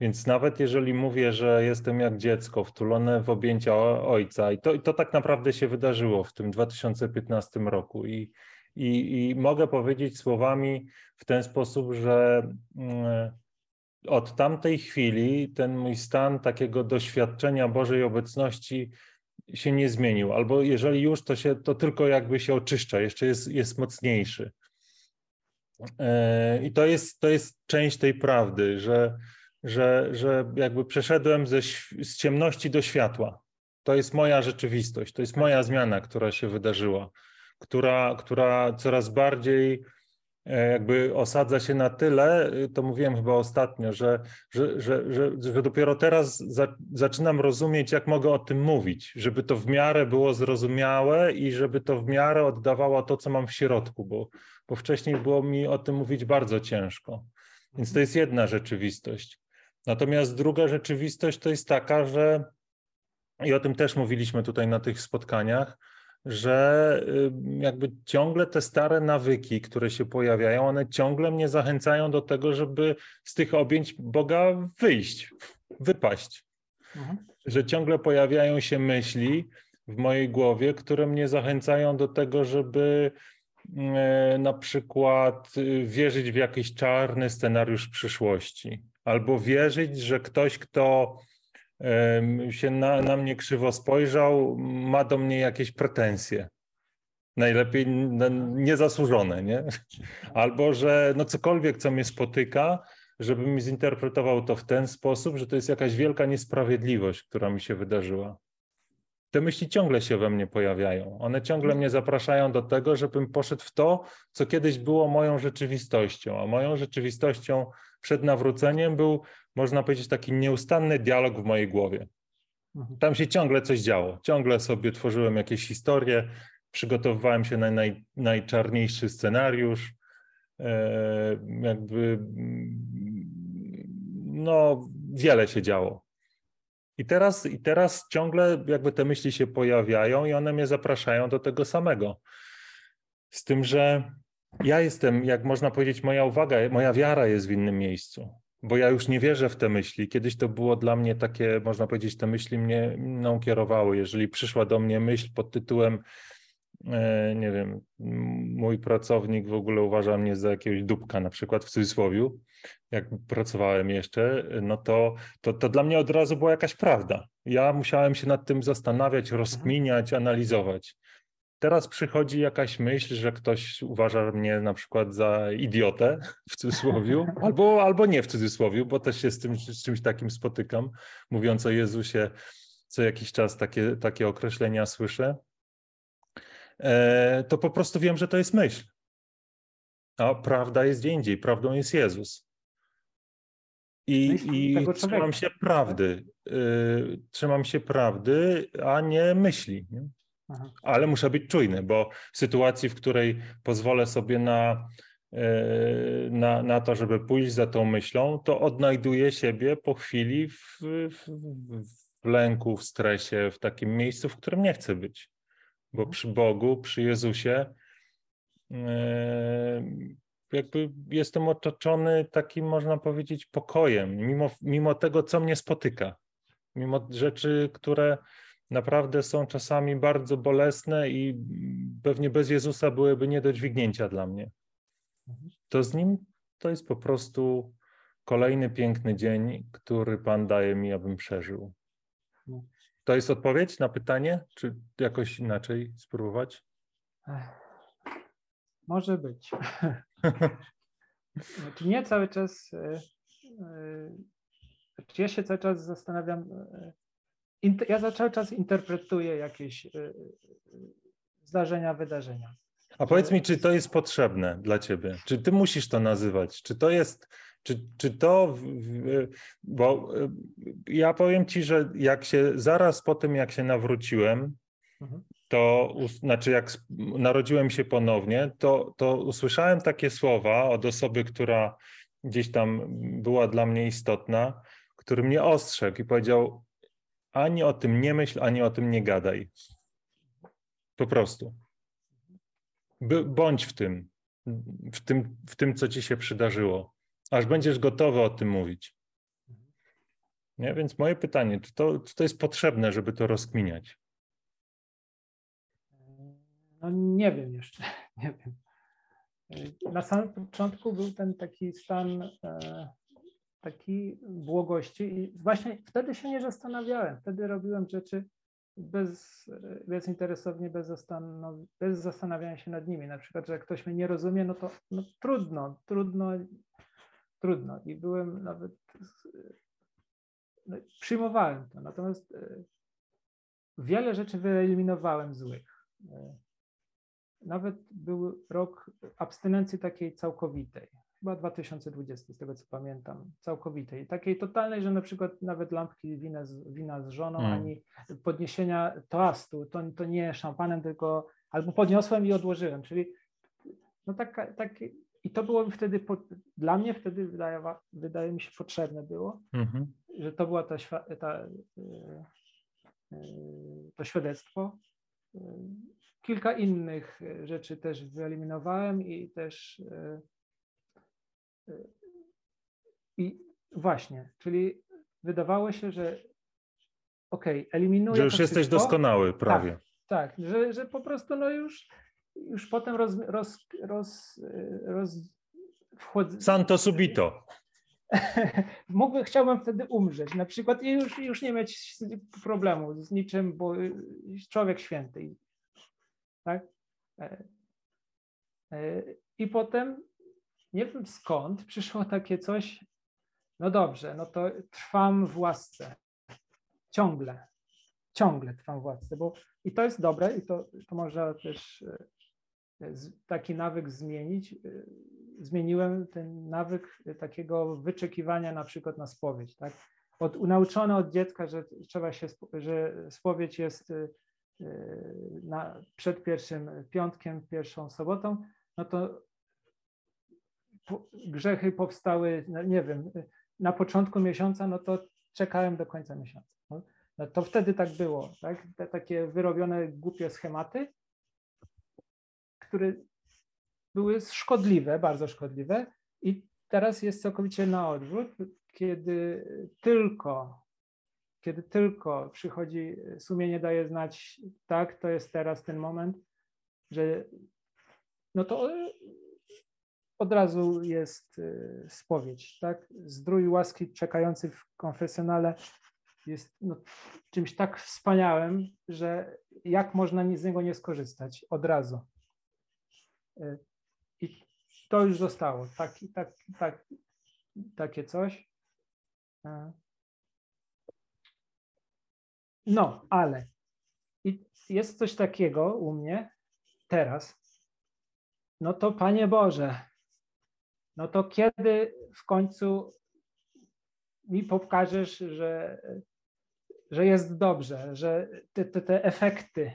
Więc nawet jeżeli mówię, że jestem jak dziecko wtulone w objęcia ojca, i to, i to tak naprawdę się wydarzyło w tym 2015 roku, i, i, i mogę powiedzieć słowami w ten sposób, że mm, od tamtej chwili ten mój stan takiego doświadczenia Bożej obecności się nie zmienił, albo jeżeli już, to, się, to tylko jakby się oczyszcza, jeszcze jest, jest mocniejszy. E, I to jest, to jest część tej prawdy, że, że, że jakby przeszedłem ze, z ciemności do światła. To jest moja rzeczywistość, to jest moja zmiana, która się wydarzyła, która, która coraz bardziej E, jakby osadza się na tyle, y, to mówiłem chyba ostatnio, że, że, że, że, dopiero teraz za, zaczynam rozumieć, jak mogę o tym mówić, żeby to w miarę było zrozumiałe i żeby to w miarę oddawało to, co mam w środku, bo, bo wcześniej było mi o tym mówić bardzo ciężko. Więc to jest jedna rzeczywistość. Natomiast druga rzeczywistość to jest taka, że i o tym też mówiliśmy tutaj na tych spotkaniach, że y, jakby ciągle te stare nawyki, które się pojawiają, one ciągle mnie zachęcają do tego, żeby z tych objęć Boga wyjść, wypaść. Mhm. Że ciągle pojawiają się myśli w mojej głowie, które mnie zachęcają do tego, żeby y, na przykład y, wierzyć w jakiś czarny scenariusz przyszłości, albo wierzyć, że ktoś, kto się na, na mnie krzywo spojrzał, ma do mnie jakieś pretensje. Najlepiej niezasłużone, nie? Albo że no cokolwiek, co mnie spotyka, żebym zinterpretował to w ten sposób, że to jest jakaś wielka niesprawiedliwość, która mi się wydarzyła. te myśli ciągle się we mnie pojawiają. One ciągle mnie zapraszają do tego, żebym poszedł w to, co kiedyś było moją rzeczywistością. A moją rzeczywistością przed nawróceniem był, można powiedzieć, taki nieustanny dialog w mojej głowie. Mhm. Tam się ciągle coś działo. Ciągle sobie tworzyłem jakieś historie, przygotowywałem się na naj, najczarniejszy scenariusz. E, jakby no, wiele się działo. I teraz, I teraz ciągle jakby te myśli się pojawiają i one mnie zapraszają do tego samego. Z tym, że ja jestem, jak można powiedzieć, moja uwaga, moja wiara jest w innym miejscu, bo ja już nie wierzę w te myśli. Kiedyś to było dla mnie takie, można powiedzieć, te myśli mnie mną kierowały. Jeżeli przyszła do mnie myśl pod tytułem, e, nie wiem, mój pracownik w ogóle uważa mnie za jakiegoś dupka, na przykład w cudzysłowie, jak pracowałem jeszcze, no to, to, to dla mnie od razu była jakaś prawda. Ja musiałem się nad tym zastanawiać, rozkminiać, analizować. Teraz przychodzi jakaś myśl, że ktoś uważa mnie na przykład za idiotę w cudzysłowie, albo, albo nie w cudzysłowie, bo też się z, tym, z czymś takim spotykam, mówiąc o Jezusie, co jakiś czas takie, takie określenia słyszę. E, to po prostu wiem, że to jest myśl. A prawda jest gdzie indziej, prawdą jest Jezus. I, i trzymam się prawdy. Y, trzymam się prawdy, a nie myśli. Nie? Ale muszę być czujny, bo w sytuacji, w której pozwolę sobie na, y, na, na to, żeby pójść za tą myślą, to odnajduję siebie po chwili w, w, w lęku, w stresie, w takim miejscu, w którym nie chcę być. Bo mhm. przy Bogu, przy Jezusie y, jakby jestem otoczony takim, można powiedzieć, pokojem, mimo, mimo tego, co mnie spotyka, mimo rzeczy, które naprawdę są czasami bardzo bolesne i pewnie bez Jezusa byłyby nie do dźwignięcia dla mnie. To z Nim to jest po prostu kolejny piękny dzień, który Pan daje mi, abym przeżył. To jest odpowiedź na pytanie, czy jakoś inaczej spróbować? Może być. [laughs] Znaczy nie cały czas, e, e, znaczy ja się cały czas zastanawiam, e, ja cały czas interpretuję jakieś zdarzenia, wydarzenia. A powiedz mi, czy to jest potrzebne dla ciebie? Czy ty musisz to nazywać? Czy to jest, czy, czy to, bo ja powiem ci, że jak się zaraz po tym, jak się nawróciłem, mhm to znaczy jak narodziłem się ponownie, to, to usłyszałem takie słowa od osoby, która gdzieś tam była dla mnie istotna, który mnie ostrzegł i powiedział: ani o tym nie myśl, ani o tym nie gadaj. Po prostu. Bądź w tym, w tym, w tym, co ci się przydarzyło, aż będziesz gotowy o tym mówić. Nie? Więc moje pytanie, czy to, czy to jest potrzebne, żeby to rozkminiać? No nie wiem jeszcze, [laughs] nie wiem. Na samym początku był ten taki stan e, taki błogości i właśnie wtedy się nie zastanawiałem. Wtedy robiłem rzeczy bez, bezinteresownie, bez, zastan bez zastanawiania się nad nimi. Na przykład, że jak ktoś mnie nie rozumie, no to no trudno, trudno, trudno. I byłem nawet, no, przyjmowałem to. Natomiast e, wiele rzeczy wyeliminowałem złych. E, nawet był rok abstynencji takiej całkowitej, chyba 2020, z tego co pamiętam, całkowitej, takiej totalnej, że na przykład nawet lampki wina z, wina z żoną, mm. ani podniesienia toastu, to, to nie szampanem, tylko albo podniosłem i odłożyłem, czyli no taka, takie, i to było wtedy, po, dla mnie wtedy wydaje, wydaje mi się potrzebne było, mm -hmm. że to była ta, ta, e, e, to świadectwo, kilka innych e, rzeczy też wyeliminowałem i też e, e, i właśnie, czyli wydawało się, że ok, eliminuję. Że już jesteś wszystko. doskonały prawie. Tak, tak że, że po prostu no już, już potem roz, roz, roz, roz wchodzę. Santo subito. [laughs] Mógłbym, chciałbym wtedy umrzeć na przykład i już, już nie mieć problemu z niczym, bo człowiek święty tak? E, e, I potem nie wiem skąd przyszło takie coś, no dobrze, no to trwam w łasce ciągle. ciągle trwam w łasce, bo i to jest dobre i to, to można też taki nawyk zmienić. Zmieniłem ten nawyk takiego wyczekiwania na przykład na spowiedź, tak? Od, nauczony od dziecka, że trzeba się, że spowiedź jest na, przed pierwszym piątkiem, pierwszą sobotą, no to grzechy powstały, no nie wiem, na początku miesiąca, no to czekałem do końca miesiąca. No, no to wtedy tak było, tak? Te takie wyrobione głupie schematy, które były szkodliwe, bardzo szkodliwe i teraz jest całkowicie na odwrót, kiedy tylko kiedy tylko przychodzi sumienie daje znać, tak, to jest teraz ten moment, że no to od razu jest y, spowiedź, tak? Zdrój łaski czekający w konfesjonale jest no, czymś tak wspaniałym, że jak można z niego nie skorzystać od razu. Y, I to już zostało, tak, tak, tak, takie coś. Y. No, ale jest coś takiego u mnie teraz, no to Panie Boże, no to kiedy w końcu mi pokażesz, że, że jest dobrze, że te, te, te efekty,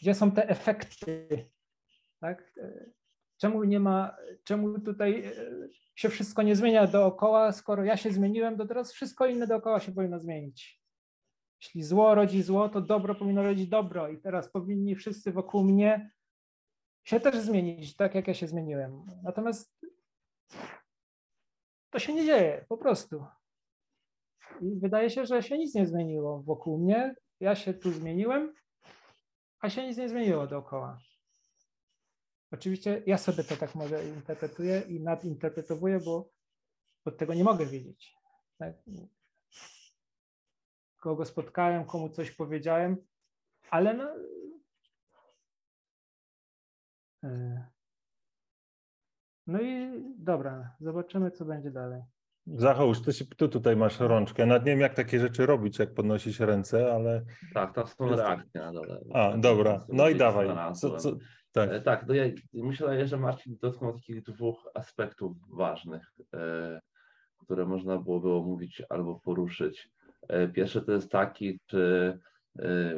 gdzie są te efekty, tak? Czemu nie ma, czemu tutaj się wszystko nie zmienia dookoła, skoro ja się zmieniłem, to teraz wszystko inne dookoła się powinno zmienić. Jeśli zło rodzi zło, to dobro powinno rodzić dobro i teraz powinni wszyscy wokół mnie się też zmienić, tak jak ja się zmieniłem. Natomiast to się nie dzieje, po prostu. I wydaje się, że się nic nie zmieniło wokół mnie. Ja się tu zmieniłem, a się nic nie zmieniło dookoła. Oczywiście ja sobie to tak może interpretuję i nadinterpretowuję, bo od tego nie mogę wiedzieć. Tak? Kogo spotkałem, komu coś powiedziałem, ale no, e, no i dobra, zobaczymy, co będzie dalej. Zachałóż, ty, się, ty tutaj masz rączkę. Nawet nie wiem, jak takie rzeczy robić, jak podnosisz ręce, ale... Tak, to są reakcje na dole. A, dobra. No i dawaj. Co, co, tak, e, tak no ja myślę, że Marcin dotknął takich dwóch aspektów ważnych, e, które można byłoby omówić albo poruszyć. E, pierwszy to jest taki, czy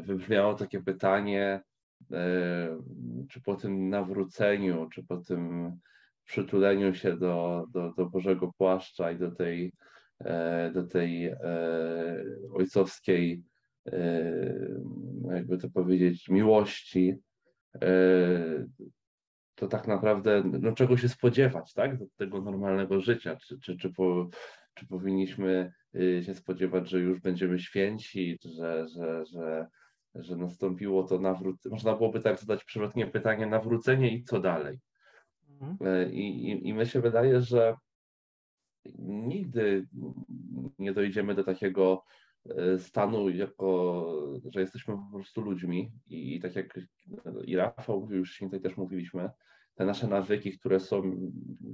wybrzmiało takie pytanie, czy po tym nawróceniu, czy po tym przytuleniu się do, do, do Bożego Płaszcza i do tej, e, do tej e, ojcowskiej, e, jakby to powiedzieć, miłości, to tak naprawdę no, czego się spodziewać, tak? Do tego normalnego życia. Czy, czy, czy, po, czy powinniśmy się spodziewać, że już będziemy święci, że, że, że, że nastąpiło to nawrócenie. Można byłoby tak zadać przewrotnie pytanie, nawrócenie i co dalej? Mhm. E, I, i, I my się wydaje, że nigdy nie dojdziemy do takiego e, stanu, jako, że jesteśmy po prostu ludźmi i, i tak jak i Rafał mówił, już tutaj też mówiliśmy, te nasze nawyki, które są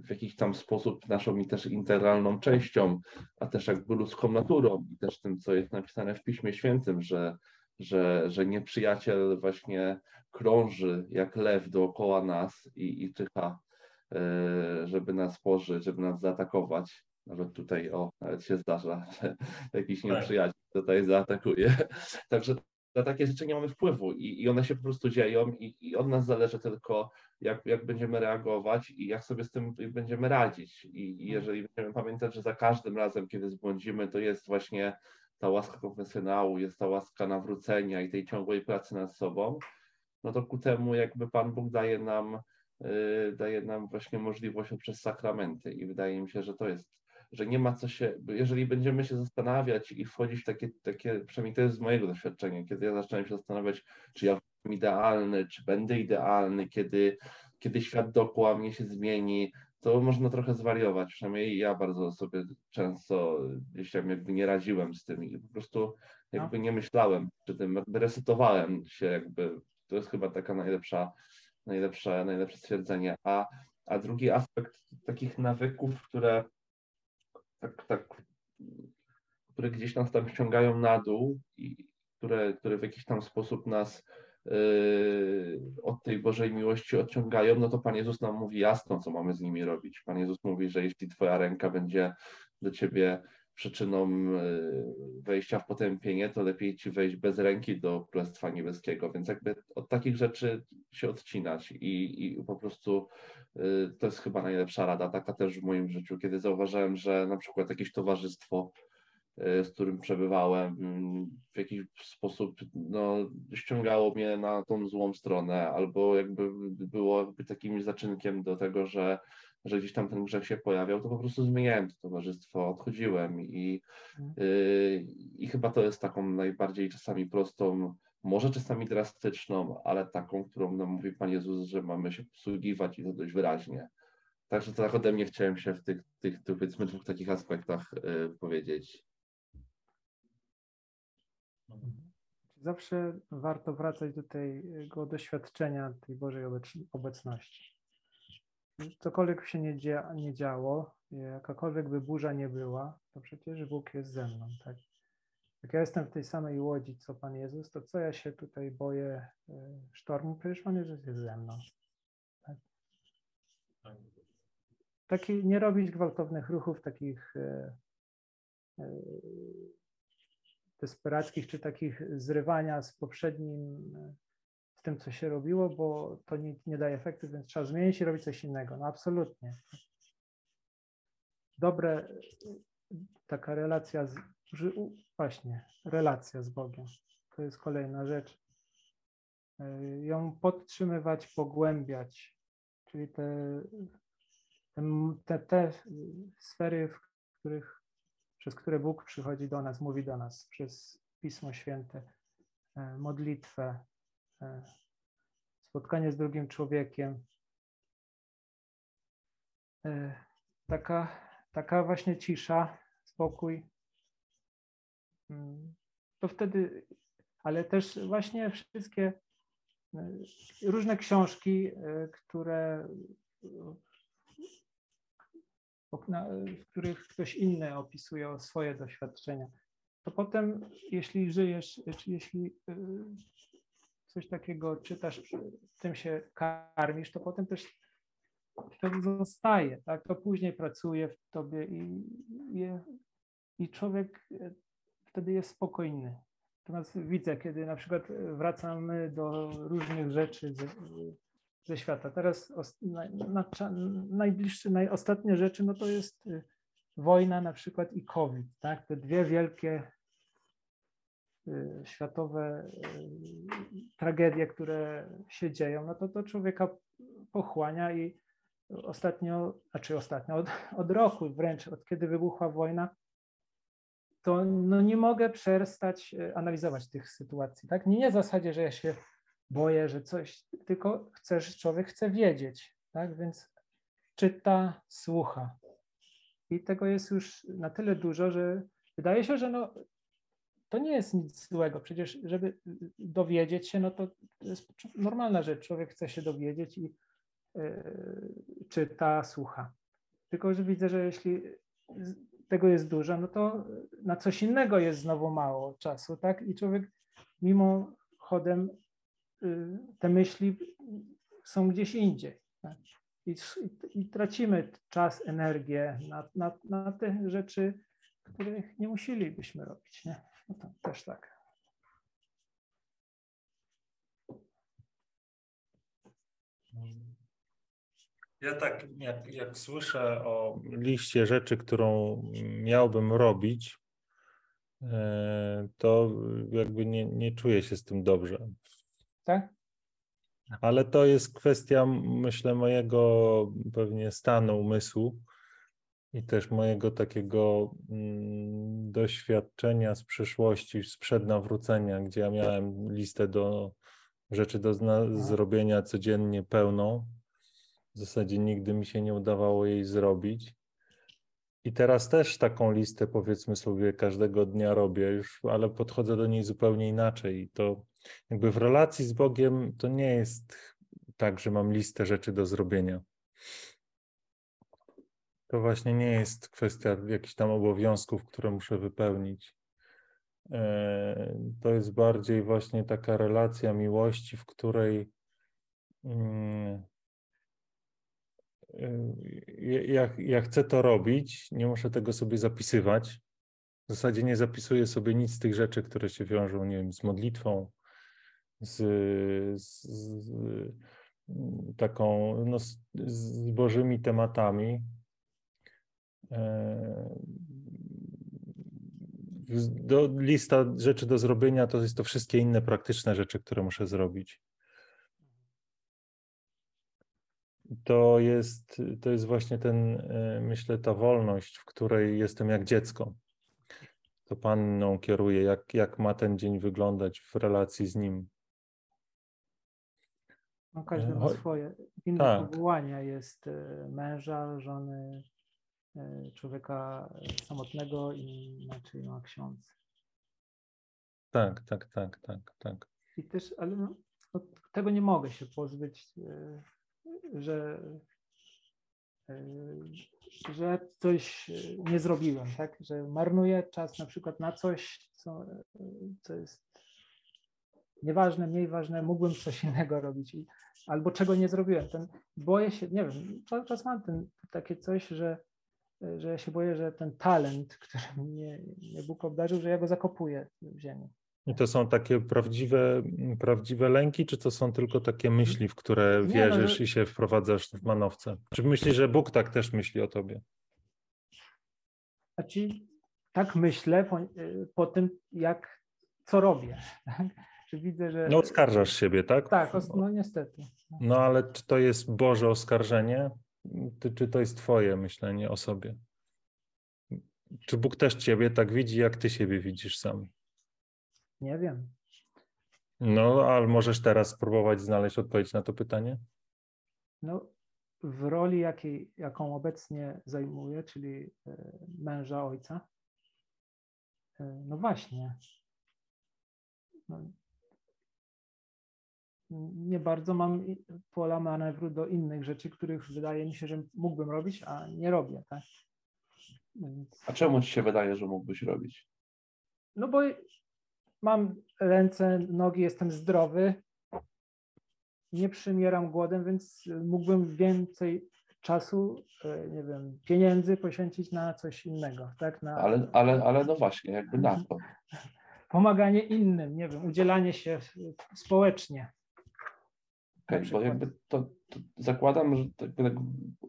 w jakiś tam sposób naszą też integralną częścią, a też jakby ludzką naturą i też tym, co jest napisane w Piśmie Świętym, że, że, że nieprzyjaciel właśnie krąży jak lew dookoła nas i, i czyha żeby nas pożyć, żeby nas zaatakować. Nawet tutaj, o, nawet się zdarza, [laughs] że jakiś tak. nieprzyjaciel tutaj zaatakuje. [laughs] Także na takie rzeczy nie mamy wpływu i, i one się po prostu dzieją i, i od nas zależy tylko, jak, jak będziemy reagować i jak sobie z tym będziemy radzić. I, i jeżeli będziemy pamiętać, że za każdym razem, kiedy zbłądzimy, to jest właśnie ta łaska konfesjonału, jest ta łaska nawrócenia i tej ciągłej pracy nad sobą, no to ku temu jakby Pan Bóg daje nam daje nam właśnie możliwość przez sakramenty i wydaje mi się, że to jest, że nie ma co się, jeżeli będziemy się zastanawiać i wchodzić w takie, takie przynajmniej to jest z mojego doświadczenia, kiedy ja zacząłem się zastanawiać, czy ja jestem idealny, czy będę idealny, kiedy, kiedy świat dookoła mnie się zmieni, to można trochę zwariować, przynajmniej ja bardzo sobie często gdzieś tam jakby nie radziłem z tym i po prostu jakby no. nie myślałem przy tym, jakby resetowałem się jakby, to jest chyba taka najlepsza najlepsze, najlepsze stwierdzenie. A, a drugi aspekt takich nawyków, które tak, tak, które gdzieś nas tam ściągają na dół i które, które w jakiś tam sposób nas yy, od tej Bożej miłości odciągają, no to Pan Jezus nam mówi jasno, co mamy z nimi robić. Pan Jezus mówi, że jeśli Twoja ręka będzie do Ciebie przyczyną yy, wejścia w potępienie, to lepiej Ci wejść bez ręki do Królestwa Niebieskiego. Więc jakby od takich rzeczy się odcinać i, i po prostu yy, to jest chyba najlepsza rada, taka też w moim życiu, kiedy zauważyłem, że na przykład jakieś towarzystwo z którym przebywałem, w jakiś sposób no, ściągało mnie na tą złą stronę, albo jakby było jakby takim zaczynkiem do tego, że, że gdzieś tam ten grzech się pojawiał, to po prostu zmieniałem to towarzystwo, odchodziłem i, yy, i chyba to jest taką najbardziej czasami prostą, może czasami drastyczną, ale taką, którą nam mówi Pan Jezus, że mamy się posługiwać i to dość wyraźnie. Także tak ode mnie chciałem się w tych, tych, tych powiedzmy dwóch takich aspektach yy, powiedzieć. Zawsze warto wracać do tego doświadczenia tej Bożej obecności. Cokolwiek się nie, dzia nie działo, jakakolwiek by burza nie była, to przecież Bóg jest ze mną. Tak? Jak ja jestem w tej samej łodzi, co Pan Jezus, to co ja się tutaj boję e, sztormu? Przecież Pan Jezus jest ze mną. Tak? Taki, nie robić gwałtownych ruchów, takich e, e, desperackich czy takich zrywania z poprzednim, z tym, co się robiło, bo to nie, nie daje efektu, więc trzeba zmienić i robić coś innego. No absolutnie. Dobre, taka relacja z, właśnie, relacja z Bogiem. To jest kolejna rzecz. Ją podtrzymywać, pogłębiać, czyli te, te, te sfery, w których przez które Bóg przychodzi do nas, mówi do nas przez Pismo Święte, e, modlitwę, e, spotkanie z drugim człowiekiem. E, taka, taka właśnie cisza, spokój. Mm, to wtedy, ale też właśnie wszystkie różne książki, które w których ktoś inny opisuje swoje doświadczenia, to potem, jeśli żyjesz, czy jeśli y, coś takiego czytasz, tym się karmisz, to potem też to zostaje, tak? To później pracuje w tobie i, i, i człowiek y, wtedy jest spokojny. Natomiast widzę, kiedy na przykład wracamy do różnych rzeczy, ze świata. Teraz na, na, najbliższe, najostatnie rzeczy, no to jest y, wojna na przykład i COVID, tak? Te dwie wielkie y, światowe y, tragedie, które się dzieją, no to to człowieka pochłania i ostatnio, znaczy ostatnio, od, od roku wręcz, od kiedy wybuchła wojna, to no nie mogę przestać analizować tych sytuacji. Tak? Nie, nie w zasadzie, że ja się boję, że coś, tylko chcesz, człowiek chce wiedzieć, tak? Więc czyta, słucha. I tego jest już na tyle dużo, że wydaje się, że no, to nie jest nic złego. Przecież, żeby dowiedzieć się, no to, jest normalna rzecz. Człowiek chce się dowiedzieć i yy, czyta, słucha. Tylko, że widzę, że jeśli tego jest dużo, no to na coś innego jest znowu mało czasu, tak? I człowiek mimo chodem te myśli są gdzieś indziej. Tak? I, I, tracimy czas, energię na, na, na te rzeczy, których nie musielibyśmy robić. Nie? No to też tak. Ja tak, jak, jak słyszę o liście rzeczy, którą miałbym robić, e, to jakby nie, nie czuję się z tym dobrze tak? Ale to jest kwestia, myślę, mojego pewnie stanu umysłu i też mojego takiego mm, doświadczenia z przeszłości, sprzed nawrócenia, gdzie ja miałem listę do rzeczy do zrobienia codziennie pełną. W zasadzie nigdy mi się nie udawało jej zrobić. I teraz też taką listę, powiedzmy sobie, każdego dnia robię już, ale podchodzę do niej zupełnie inaczej. I to jakby w relacji z Bogiem to nie jest tak, że mam listę rzeczy do zrobienia. To właśnie nie jest kwestia jakichś tam obowiązków, które muszę wypełnić. E, to jest bardziej właśnie taka relacja miłości, w której mm, ja, ja chcę to robić, nie muszę tego sobie zapisywać. W zasadzie nie zapisuję sobie nic z tych rzeczy, które się wiążą, nie wiem, z modlitwą, z, z, z taką, no, z, z Bożymi tematami. E, do, lista rzeczy do zrobienia to jest to wszystkie inne praktyczne rzeczy, które muszę zrobić. To jest, to jest właśnie ten, e, myślę, ta wolność, w której jestem jak dziecko. To Pan mną kieruje, jak, jak ma ten dzień wyglądać w relacji z Nim. No, każdy ma swoje inne tak. Jest e, męża, żony, e, człowieka samotnego i inaczej ma ksiądz. Tak, tak, tak, tak, tak. I też, ale no, tego nie mogę się pozbyć, e, że, że coś nie zrobiłem, tak? Że marnuję czas na przykład na coś, co, co jest nieważne, mniej ważne, mógłbym coś innego robić i, albo czego nie zrobiłem. Ten, boję się, nie wiem, cały czas mam ten, takie coś, że, że ja się boję, że ten talent, który mnie, mnie Bóg obdarzył, że ja go zakopuję w ziemi. I to są takie prawdziwe, prawdziwe lęki, czy to są tylko takie myśli, w które nie, no, wierzysz no, i się wprowadzasz w manowce? Czy myślisz, że Bóg tak też myśli o tobie? Znaczy, tak myślę po, po tym, jak co robię. [laughs] Tak? Czy widzę, że. No, oskarżasz siebie, tak? Tak, no niestety. No ale czy to jest Boże oskarżenie, czy to jest Twoje myślenie o sobie? Czy Bóg też Ciebie tak widzi, jak Ty siebie widzisz sam? Nie wiem. No, ale możesz teraz spróbować znaleźć odpowiedź na to pytanie? No, w roli, jakiej, jaką obecnie zajmuję, czyli e, męża, ojca, e, no właśnie. No, nie bardzo mam pola manewru do innych rzeczy, których wydaje mi się, że mógłbym robić, a nie robię. Tak? Więc... A czemu ci się wydaje, że mógłbyś robić? No bo mam ręce, nogi, jestem zdrowy, nie przymieram głodem, więc mógłbym więcej czasu, e, nie wiem, pieniędzy poświęcić na coś innego. Tak? Na... Ale, ale, ale no właśnie, jakby na to. Pomaganie innym, nie wiem, udzielanie się społecznie. Okay, bo jakby to, to zakładam, że tak, tak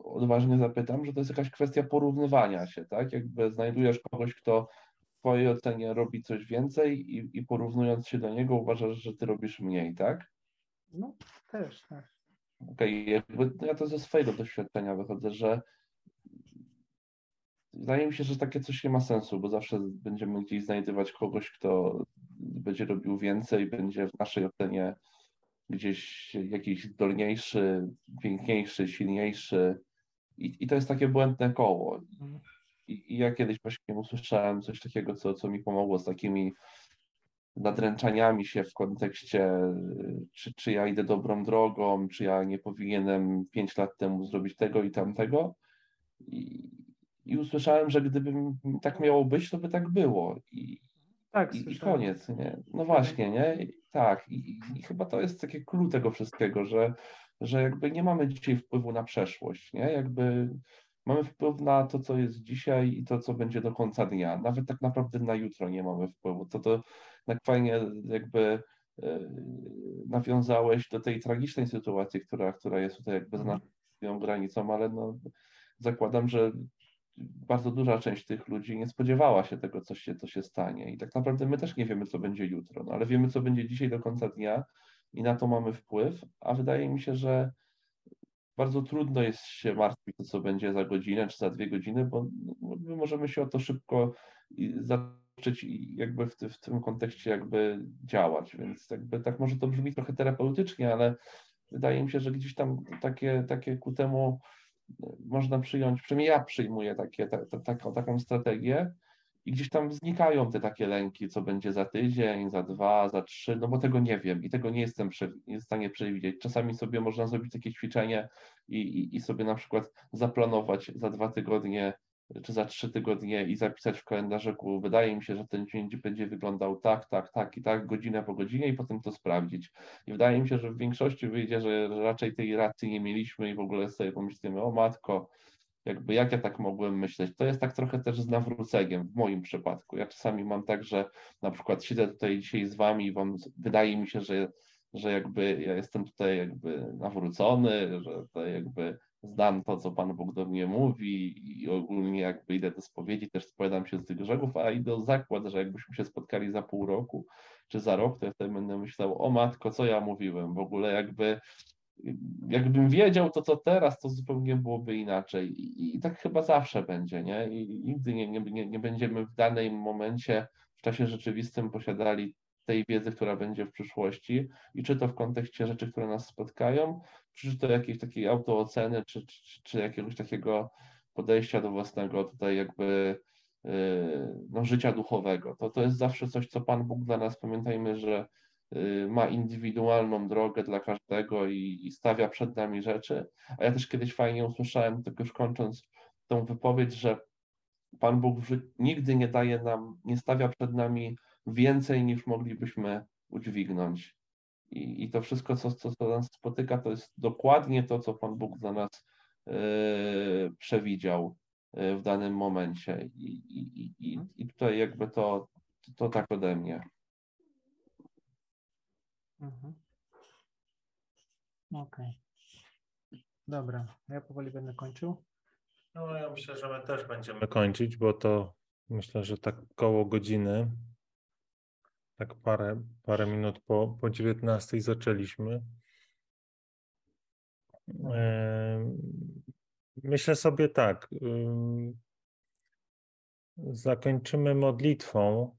odważnie zapytam, że to jest jakaś kwestia porównywania się, tak? Jakby znajdujesz kogoś, kto twojej ocenie robi coś więcej i, i porównując się do niego uważasz, że ty robisz mniej, tak? No, też, tak. Okej, okay, ja to ze swojego doświadczenia wychodzę, że wydaje mi się, że takie coś nie ma sensu, bo zawsze będziemy gdzieś znajdywać kogoś, kto będzie robił więcej, będzie w naszej ocenie gdzieś jakiś zdolniejszy, piękniejszy, silniejszy. I, i to jest takie błędne koło. I, I, ja kiedyś właśnie usłyszałem coś takiego, co, co mi pomogło z takimi nadręczaniami się w kontekście, czy, czy ja idę dobrą drogą, czy ja nie powinienem pięć lat temu zrobić tego i tamtego. I, i usłyszałem, że gdyby tak miało być, to by tak było. I, tak, i, i koniec, nie? No właśnie, nie? Tak, i, i chyba to jest takie clue tego wszystkiego, że, że jakby nie mamy dzisiaj wpływu na przeszłość, nie? Jakby mamy wpływ na to, co jest dzisiaj i to, co będzie do końca dnia. Nawet tak naprawdę na jutro nie mamy wpływu. To to tak fajnie jakby e, nawiązałeś do tej tragicznej sytuacji, która, która jest tutaj jakby za mhm. naszą granicą, ale no, zakładam, że bardzo duża część tych ludzi nie spodziewała się tego, co się, co się stanie. I tak naprawdę my też nie wiemy, co będzie jutro, no ale wiemy, co będzie dzisiaj do końca dnia i na to mamy wpływ, a wydaje mi się, że bardzo trudno jest się martwić, co będzie za godzinę czy za dwie godziny, bo my możemy się o to szybko zacząć i jakby w, w tym kontekście jakby działać, więc jakby tak może to brzmi trochę terapeutycznie, ale wydaje mi się, że gdzieś tam takie, takie ku temu można przyjąć, przynajmniej ja przyjmuję takie, ta, ta, taką, taką strategię i gdzieś tam znikają te takie lęki, co będzie za tydzień, za dwa, za trzy, no bo tego nie wiem i tego nie jestem w stanie przewidzieć. Czasami sobie można zrobić takie ćwiczenie i, i, i sobie na przykład zaplanować za dwa tygodnie czy za trzy tygodnie i zapisać w kalendarzyku, wydaje mi się, że ten dzień będzie wyglądał tak, tak, tak i tak, godzinę po godzinie i potem to sprawdzić. I wydaje mi się, że w większości wyjdzie, że raczej tej racji nie mieliśmy i w ogóle sobie pomyślimy, o matko, jakby jak ja tak mogłem myśleć. To jest tak trochę też z nawróceniem w moim przypadku. Ja czasami mam tak, że na przykład siedzę tutaj dzisiaj z wami i wam wydaje mi się, że, że jakby ja jestem tutaj jakby nawrócony, że to jakby znam to, co Pan Bóg do mnie mówi i ogólnie jakby idę do spowiedzi, też spowiadam się z tych grzechów, a idę zakład, że jakbyśmy się spotkali za pół roku czy za rok, to ja wtedy będę myślał, o matko, co ja mówiłem, w ogóle jakby jakbym wiedział to, co teraz, to zupełnie byłoby inaczej. I, i tak chyba zawsze będzie, nie? I nigdy nie, nie, nie będziemy w danym momencie, w czasie rzeczywistym posiadali tej wiedzy, która będzie w przyszłości i czy to w kontekście rzeczy, które nas spotkają, czy to jakiejś takiej autooceny, czy, czy, czy jakiegoś takiego podejścia do własnego tutaj jakby yy, no, życia duchowego. To, to jest zawsze coś, co Pan Bóg dla nas, pamiętajmy, że ma indywidualną drogę dla każdego i, i stawia przed nami rzeczy. A ja też kiedyś fajnie usłyszałem, tylko już kończąc tą wypowiedź, że Pan Bóg nigdy nie daje nam, nie stawia przed nami więcej niż moglibyśmy udźwignąć. I, i to wszystko, co, co, co nas spotyka, to jest dokładnie to, co Pan Bóg dla nas yy, przewidział yy, w danym momencie. I, i, i, I tutaj jakby to, to tak ode mnie. Mhm. Okej. Okay. Dobra, ja powoli będę kończył. No ja myślę, że my też będziemy kończyć, bo to myślę, że tak koło godziny tak parę, parę minut po, po 19 zaczęliśmy. Myślę sobie tak. Zakończymy modlitwą.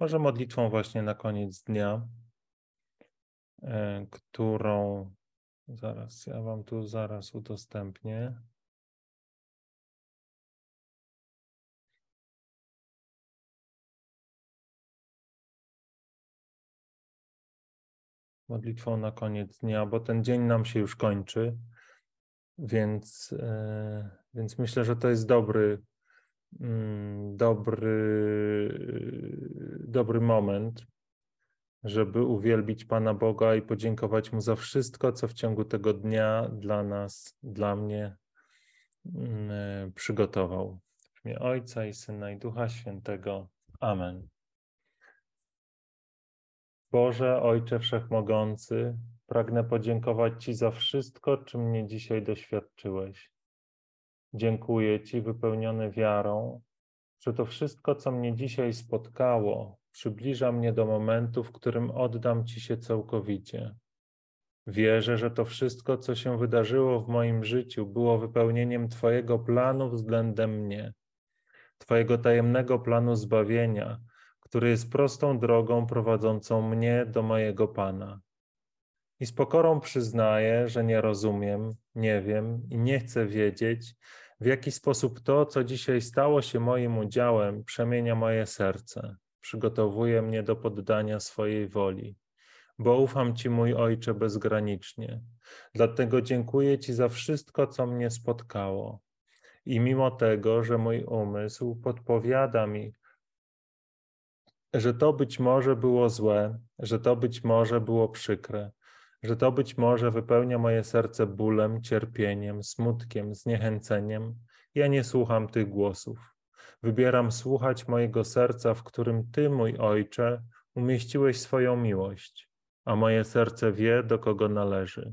Może modlitwą właśnie na koniec dnia, którą zaraz, ja Wam tu zaraz udostępnię. modlitwą na koniec dnia, bo ten dzień nam się już kończy, więc, e, więc myślę, że to jest dobry, dobry, dobry moment, żeby uwielbić Pana Boga i podziękować Mu za wszystko, co w ciągu tego dnia dla nas, dla mnie mm, e, przygotował. W imię Ojca i Syna i Ducha Świętego. Amen. Boże, Ojcze Wszechmogący, pragnę podziękować Ci za wszystko, czym mnie dzisiaj doświadczyłeś. Dziękuję Ci, wypełniony wiarą, że to wszystko, co mnie dzisiaj spotkało, przybliża mnie do momentu, w którym oddam Ci się całkowicie. Wierzę, że to wszystko, co się wydarzyło w moim życiu, było wypełnieniem Twojego planu względem mnie, Twojego tajemnego planu zbawienia, który jest prostą drogą prowadzącą mnie do mojego Pana. I z pokorą przyznaję, że nie rozumiem, nie wiem i nie chcę wiedzieć, w jaki sposób to, co dzisiaj stało się moim udziałem, przemienia moje serce, przygotowuje mnie do poddania swojej woli. Bo ufam Ci, mój Ojcze, bezgranicznie. Dlatego dziękuję Ci za wszystko, co mnie spotkało. I mimo tego, że mój umysł podpowiada mi, że to być może było złe, że to być może było przykre, że to być może wypełnia moje serce bólem, cierpieniem, smutkiem, zniechęceniem. Ja nie słucham tych głosów. Wybieram słuchać mojego serca, w którym Ty, mój Ojcze, umieściłeś swoją miłość, a moje serce wie, do kogo należy.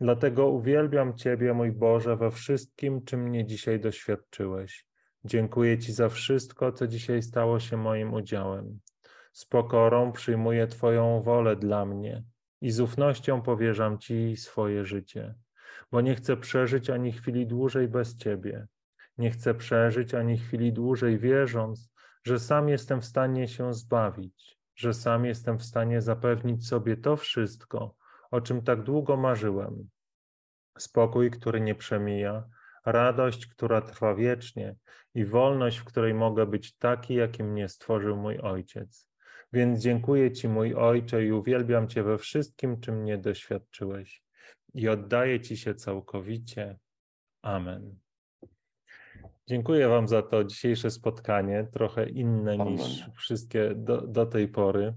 Dlatego uwielbiam Ciebie, mój Boże, we wszystkim, czym mnie dzisiaj doświadczyłeś. Dziękuję Ci za wszystko, co dzisiaj stało się moim udziałem. Z pokorą przyjmuję Twoją wolę dla mnie i z ufnością powierzam Ci swoje życie, bo nie chcę przeżyć ani chwili dłużej bez Ciebie. Nie chcę przeżyć ani chwili dłużej, wierząc, że sam jestem w stanie się zbawić, że sam jestem w stanie zapewnić sobie to wszystko, o czym tak długo marzyłem. Spokój, który nie przemija, radość, która trwa wiecznie i wolność, w której mogę być taki, jakim mnie stworzył mój Ojciec. Więc dziękuję Ci, mój Ojcze, i uwielbiam Cię we wszystkim, czym mnie doświadczyłeś. I oddaję Ci się całkowicie. Amen. Dziękuję Wam za to dzisiejsze spotkanie, trochę inne Amen. niż wszystkie do, do tej pory,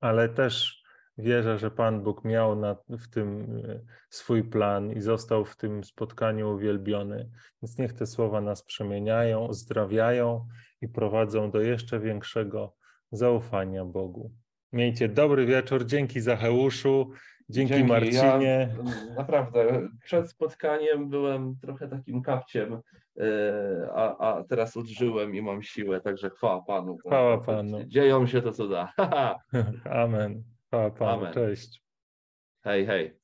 ale też wierzę, że Pan Bóg miał na, w tym e, swój plan i został w tym spotkaniu uwielbiony. Więc niech te słowa nas przemieniają, uzdrawiają i prowadzą do jeszcze większego zaufania Bogu. Miejcie dobry wieczór. Dzięki Zacheuszu. Dzięki, Marcinie. Ja, naprawdę, przed spotkaniem byłem trochę takim kapciem, yy, a, a teraz odżyłem i mam siłę, także chwała Panu. Chwała Panu. Dzieją się to, co da. [laughs] [laughs] Amen. Chwała Panu. Amen. Cześć. hej, hej.